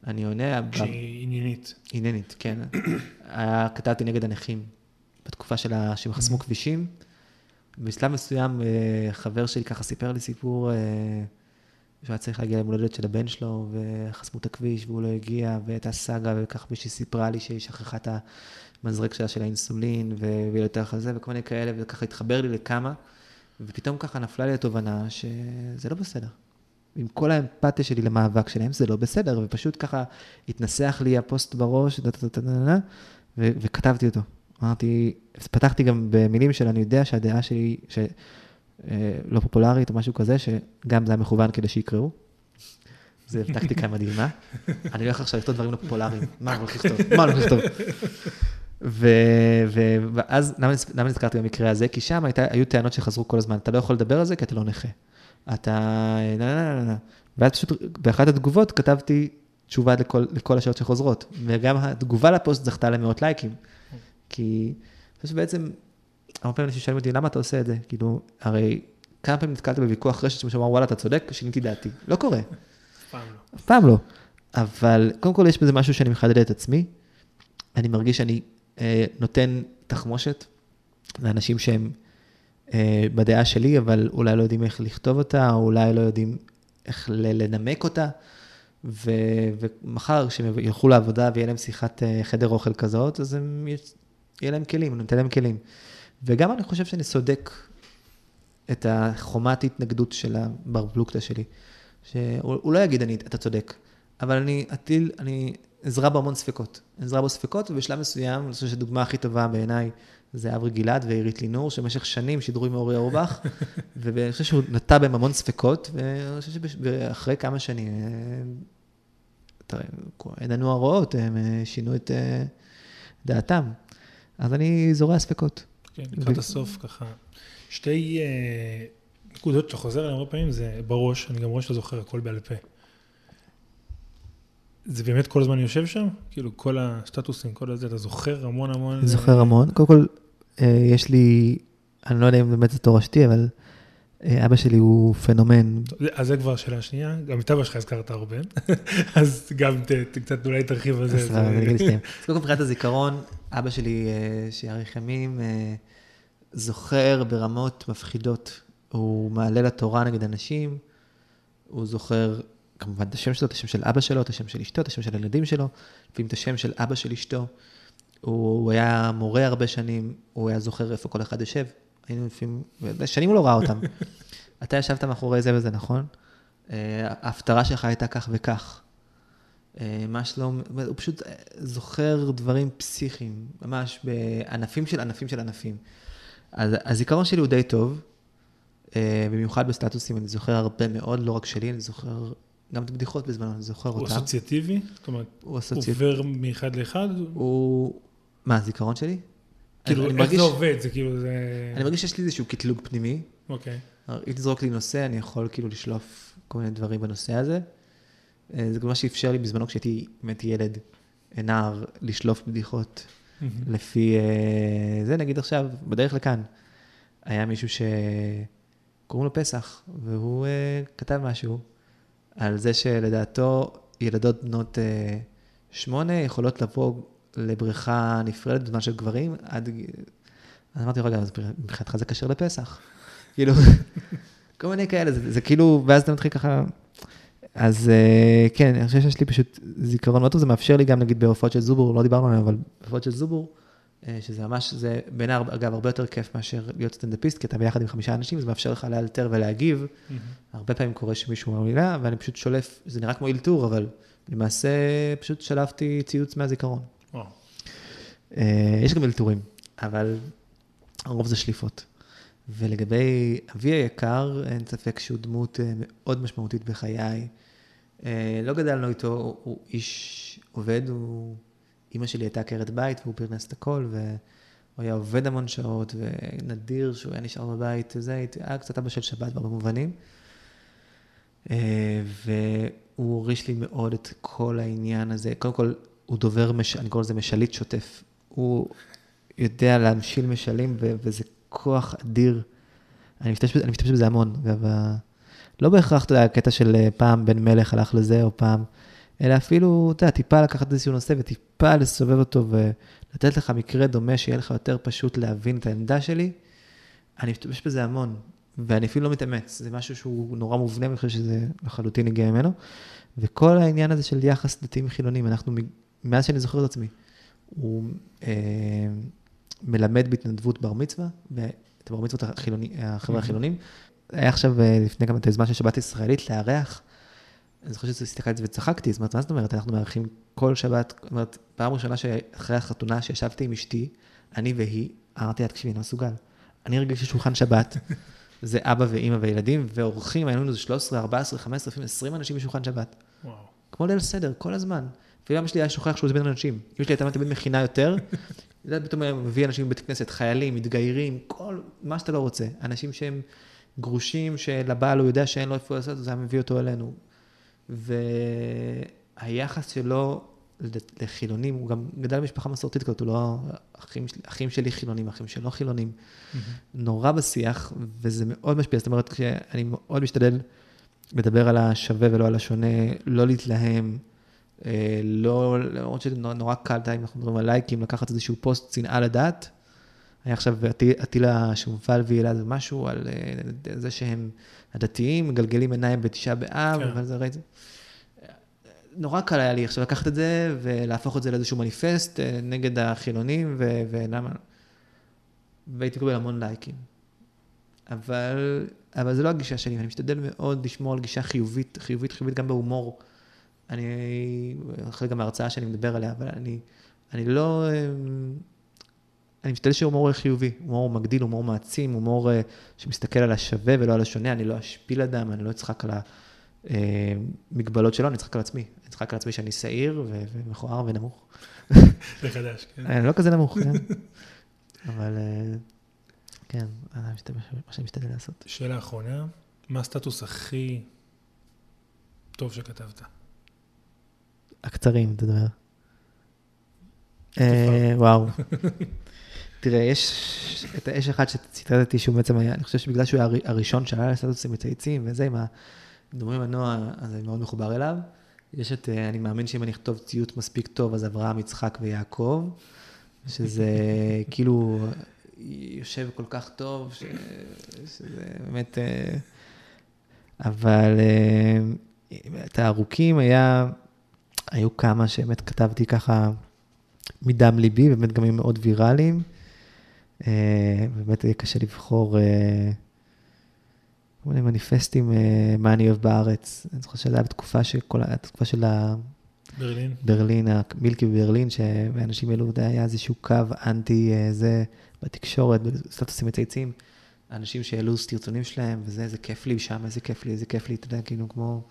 אני עונה. כשהיא עניינית. עניינית, כן. כתבתי נגד הנכים, בתקופה שלה, שהם חסמו כבישים. בשלב מסוים, אה, חבר שלי ככה סיפר לי סיפור, שהוא היה צריך להגיע למולדת של הבן שלו, וחסמו את הכביש והוא לא הגיע, והייתה סאגה, וככה מישהי סיפרה לי שהיא שכחה את המזרק שלה של האינסולין, והיא יותר חזה, וכל מיני כאלה, וככה התחבר לי לכמה, ופתאום ככה נפלה לי התובנה שזה לא בסדר. עם כל האמפתיה שלי למאבק שלהם, זה לא בסדר, ופשוט ככה התנסח לי הפוסט בראש, וכתבתי אותו. אמרתי, פתחתי גם במילים של אני יודע שהדעה שלי, לא פופולרית או משהו כזה, שגם זה היה מכוון כדי שיקראו. זה טקטיקה מדהימה. [LAUGHS] אני הולך עכשיו לכתוב דברים לא פופולריים, מה אני הולך לכתוב? [LAUGHS] מה אני הולך לכתוב? ואז, למה נזכרתי במקרה הזה? כי שם היו טענות שחזרו כל הזמן, אתה לא יכול לדבר על זה כי אתה לא נכה. אתה... ואז פשוט באחת התגובות כתבתי תשובה לכל, לכל השאלות שחוזרות, וגם התגובה לפוסט זכתה למאות לייקים. כי אני חושב שבעצם הרבה פעמים אנשים שואלים אותי, למה אתה עושה את זה? כאילו, הרי כמה פעמים נתקלת בוויכוח רשת שמישהו אמר, וואלה, אתה צודק, שיניתי דעתי. לא קורה. אף פעם לא. אף פעם לא. אבל קודם כל יש בזה משהו שאני מחדד את עצמי. אני מרגיש שאני אה, נותן תחמושת לאנשים שהם אה, בדעה שלי, אבל אולי לא יודעים איך לכתוב אותה, או אולי לא יודעים איך לנמק אותה. ו, ומחר, כשהם ילכו לעבודה ויהיה להם שיחת אה, חדר אוכל כזאת, אז הם, יהיה להם כלים, אני נותן להם כלים. וגם אני חושב שאני סודק את החומת התנגדות של הבר פלוגתא שלי. שהוא לא יגיד, אני, אתה צודק, אבל אני אטיל, אני עזרה בו המון ספקות. עזרה בו ספקות, ובשלב מסוים, אני חושב שהדוגמה הכי טובה בעיניי זה אברי גלעד ועירית לינור, שבמשך שנים שידרו עם אורי אורבך, [LAUGHS] ואני חושב שהוא נטע בהם המון ספקות, ואני חושב שאחרי כמה שנים, תראה, אין לנו הרעות, הם אה, שינו את אה, דעתם. אז אני זורע ספקות. כן, לקראת הסוף ככה. שתי אה, נקודות שאתה חוזר עליהן הרבה פעמים זה בראש, אני גם רואה שאתה זוכר הכל בעל פה. זה באמת כל הזמן יושב שם? כאילו כל הסטטוסים, כל הזה, אתה זוכר המון המון? זוכר המון. קודם כל, אה, יש לי, אני לא יודע אם באמת זה תורשתי, אבל אה, אבא שלי הוא פנומן. אז זה כבר שאלה שנייה, גם את אבא שלך הזכרת הרבה, [LAUGHS] אז גם קצת אולי תרחיב על זה. אז קודם כל מבחינת הזיכרון, אבא שלי, שיאריך ימים, זוכר ברמות מפחידות. הוא מעלה לתורה נגד אנשים, הוא זוכר כמובן את השם שלו, את השם של אבא שלו, את השם של אשתו, את השם של הילדים שלו, לפעמים את השם של אבא של אשתו. הוא היה מורה הרבה שנים, הוא היה זוכר איפה כל אחד יושב. היינו לפעמים, שנים הוא לא ראה אותם. [LAUGHS] אתה ישבת מאחורי זה וזה, נכון? אה, ההפטרה שלך הייתה כך וכך. אה, מה שלא, הוא פשוט זוכר דברים פסיכיים, ממש בענפים של ענפים של ענפים. אז הזיכרון שלי הוא די טוב, אה, במיוחד בסטטוסים, אני זוכר הרבה מאוד, לא רק שלי, אני זוכר גם את הבדיחות בזמנו, אני זוכר אותם. הוא אסוציאטיבי? זאת אומרת, הוא אסוציאטיבי. עובר מאחד לאחד? הוא... מה, הזיכרון שלי? כאילו, איך מרגיש... זה עובד? זה כאילו, זה... אני מרגיש שיש לי איזשהו קטלוג פנימי. אוקיי. אם תזרוק לי נושא, אני יכול כאילו לשלוף כל מיני דברים בנושא הזה. אה, זה גם מה שאפשר לי בזמנו כשהייתי באמת ילד, אה, נער, לשלוף בדיחות לפי אה, זה, נגיד עכשיו, בדרך לכאן, היה מישהו שקוראים לו פסח, והוא כתב משהו על זה שלדעתו ילדות בנות שמונה יכולות לבוא לבריכה נפרדת בזמן של גברים עד... אז אמרתי, רגע, אז מבחינתך זה כשר לפסח. [LAUGHS] כאילו, כל מיני כאלה, זה, זה כאילו, ואז אתה מתחיל ככה... אז uh, כן, אני חושב שיש לי פשוט זיכרון מאוד טוב, זה מאפשר לי גם, נגיד, בהופעות של זובור, לא דיברנו עליהן, אבל בהופעות של זובור, uh, שזה ממש, זה בעיניי, אגב, הרבה יותר כיף מאשר להיות סטנדאפיסט, כי אתה ביחד עם חמישה אנשים, זה מאפשר לך לאלתר ולהגיב. Mm-hmm. הרבה פעמים קורה שמישהו אומר מילה, ואני פשוט שולף, זה נראה כמו אלתור, אבל למעשה פשוט שלפתי ציוץ מהזיכרון. Uh, יש גם אלתורים, אבל הרוב זה שליפות. ולגבי אבי היקר, אין ספק שהוא דמות אה, מאוד משמעותית בחיי. אה, לא גדלנו איתו, הוא איש עובד, הוא... אימא שלי הייתה עקרת בית והוא פרנס את הכל, והוא היה עובד המון שעות, ונדיר שהוא היה נשאר בבית, וזה היה קצת אבא של שבת בהרבה מובנים. אה, והוא הוריש לי מאוד את כל העניין הזה. קודם כל, הוא דובר, מש... אני קורא לזה משליט שוטף. הוא יודע להמשיל משלים, וזה כוח אדיר. אני משתמש, אני משתמש בזה המון, אגב, לא בהכרח, אתה יודע, הקטע של אה, פעם בן מלך הלך לזה, או פעם, אלא אפילו, אתה יודע, טיפה לקחת איזשהו נושא וטיפה לסובב אותו ולתת לך מקרה דומה, שיהיה לך יותר פשוט להבין את העמדה שלי. אני משתמש בזה המון, ואני אפילו לא מתאמץ, זה משהו שהוא נורא מובנה, ואני חושב שזה לחלוטין הגיע ממנו. וכל העניין הזה של יחס דתיים חילונים, אנחנו, מאז שאני זוכר את עצמי, הוא אה, מלמד בהתנדבות בר מצווה, ואת הבר מצוות החילוני, החבר'ה החילונים. היה עכשיו, אה, לפני כמה, את היוזמה של שבת ישראלית, לארח. אני זוכר שהסתכלתי על זה וצחקתי, זאת אומרת, מה זאת אומרת? אנחנו מארחים כל שבת, זאת אומרת, פעם ראשונה שאחרי החתונה שישבתי עם אשתי, אני והיא, אמרתי לה, תקשיבי, אני לא מסוגל. אני רגיל שולחן שבת, זה אבא ואימא וילדים, ואורחים, היינו לנו 13, 14, 15, לפעמים 20 אנשים בשולחן שבת. וואו. כמו ליל סדר, כל הזמן. וגם שלי היה שוכח שהוא זמן אנשים. אמא שלי הייתה תמיד מכינה יותר, יודעת, פתאום מביא אנשים מבית כנסת, חיילים, מתגיירים, כל, מה שאתה לא רוצה. אנשים שהם גרושים, שלבעל הוא יודע שאין לו איפה לעשות, אז היה מביא אותו אלינו. והיחס שלו לחילונים, הוא גם גדל במשפחה מסורתית כזאת, הוא לא, אחים, אחים שלי חילונים, אחים שלו חילונים. Mm-hmm. נורא בשיח, וזה מאוד משפיע. זאת אומרת, שאני מאוד משתדל לדבר על השווה ולא על השונה, לא להתלהם. אה, לא, למרות שנורא קל, אם אנחנו מדברים על לייקים, לקחת איזשהו פוסט שנאה לדת. היה עכשיו אטילה שומפל וילד משהו על אה, זה שהם הדתיים, מגלגלים עיניים בתשעה באב, כן. אבל זה ראיתי. נורא קל היה לי עכשיו לקחת את זה ולהפוך את זה לאיזשהו מניפסט אה, נגד החילונים, ו- ולמה... והייתי מקבל המון לייקים. אבל, אבל זה לא הגישה שלי, אני משתדל מאוד לשמור על גישה חיובית, חיובית, חיובית גם בהומור. אני, אחרי גם ההרצאה שאני מדבר עליה, אבל אני, אני לא, אמ, אני משתדל שהומור יהיה חיובי, הומור מגדיל, הומור מעצים, הומור אה, שמסתכל על השווה ולא על השונה, אני לא אשפיל אדם, אני לא אצחק על המגבלות שלו, אני אצחק על עצמי, אני אצחק על עצמי שאני שעיר ומכוער ונמוך. זה חדש, כן. אני לא כזה נמוך, כן. אבל אה, כן, זה מה שאני משתדל לעשות. שאלה אחרונה, מה הסטטוס הכי טוב שכתבת? הקצרים, אתה אומר. אה, וואו. [LAUGHS] תראה, יש את האש אחד שציטטתי שהוא בעצם היה, אני חושב שבגלל שהוא היה הראשון שעלה לסטטוסים מצייצים וזה, עם הדברים הנוער, אז אני מאוד מחובר אליו. יש את, אה, אני מאמין שאם אני אכתוב ציוט מספיק טוב, אז אברהם, יצחק ויעקב, שזה [LAUGHS] כאילו יושב כל כך טוב, שזה באמת... אה, אבל את הארוכים היה היו כמה שבאמת כתבתי ככה מדם ליבי, באמת גם הם מאוד ויראליים. אה, באמת יהיה קשה לבחור אה, כל מיני מניפסטים, אה, מה אני אוהב בארץ. אני זוכר שזה היה בתקופה של כל, התקופה של ה... ברלין. ברלין, המילקי בברלין, שאנשים העלו, היה איזשהו קו אנטי זה בתקשורת, בסטטוסים מצייצים. אנשים שהעלו סרטונים שלהם, וזה, איזה כיף לי שם, איזה כיף לי, איזה כיף לי, אתה יודע, כאילו כמו...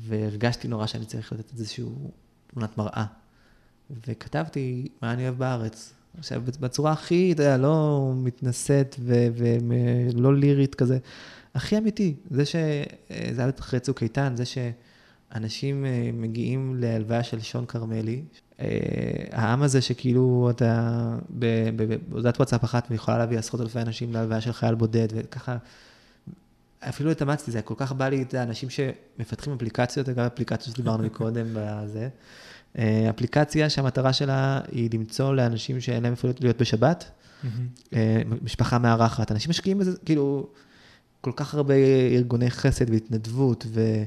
והרגשתי נורא שאני צריך לתת איזושהי תמונת מראה. וכתבתי מה אני אוהב בארץ. עכשיו, בצורה הכי, אתה יודע, לא מתנשאת ולא לירית כזה, הכי אמיתי. זה שזה היה אחרי צוק איתן, זה שאנשים אה, מגיעים להלוויה של שון כרמלי, אה, העם הזה שכאילו אתה בהודעת וואטסאפ אחת ויכולה להביא עשרות אלפי אנשים להלוויה של חייל בודד, וככה, אפילו התאמצתי, זה כל כך בא לי, את האנשים שמפתחים אפליקציות, אגב, אפליקציות שדיברנו [LAUGHS] מקודם בזה. אה, אפליקציה שהמטרה שלה היא למצוא לאנשים שאין להם אפילו להיות בשבת, אה, משפחה מארחת. אנשים משקיעים בזה, כאילו, כל כך הרבה ארגוני חסד והתנדבות, ו...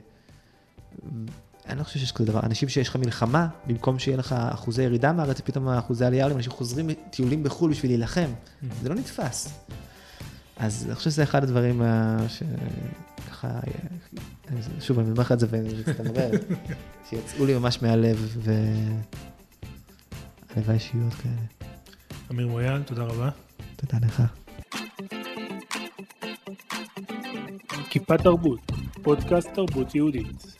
אני לא חושב שיש כזה דבר. אנשים שיש לך מלחמה, במקום שיהיה לך אחוזי ירידה מהארץ, פתאום אחוזי עלייה עולים, אנשים חוזרים טיולים בחו"ל בשביל להילחם. זה לא נתפס. אז אני חושב שזה אחד הדברים שככה, שוב, אני אומר לך את זה ומצטמרר, [LAUGHS] שיצאו לי ממש מהלב, והלוואי שיהיו עוד כאלה. אמיר מויאל, תודה רבה. תודה לך. כיפה תרבות, פודקאסט תרבות יהודית.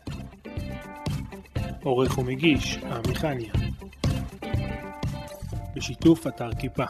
עורך ומגיש, עמי חניה. בשיתוף אתר כיפה.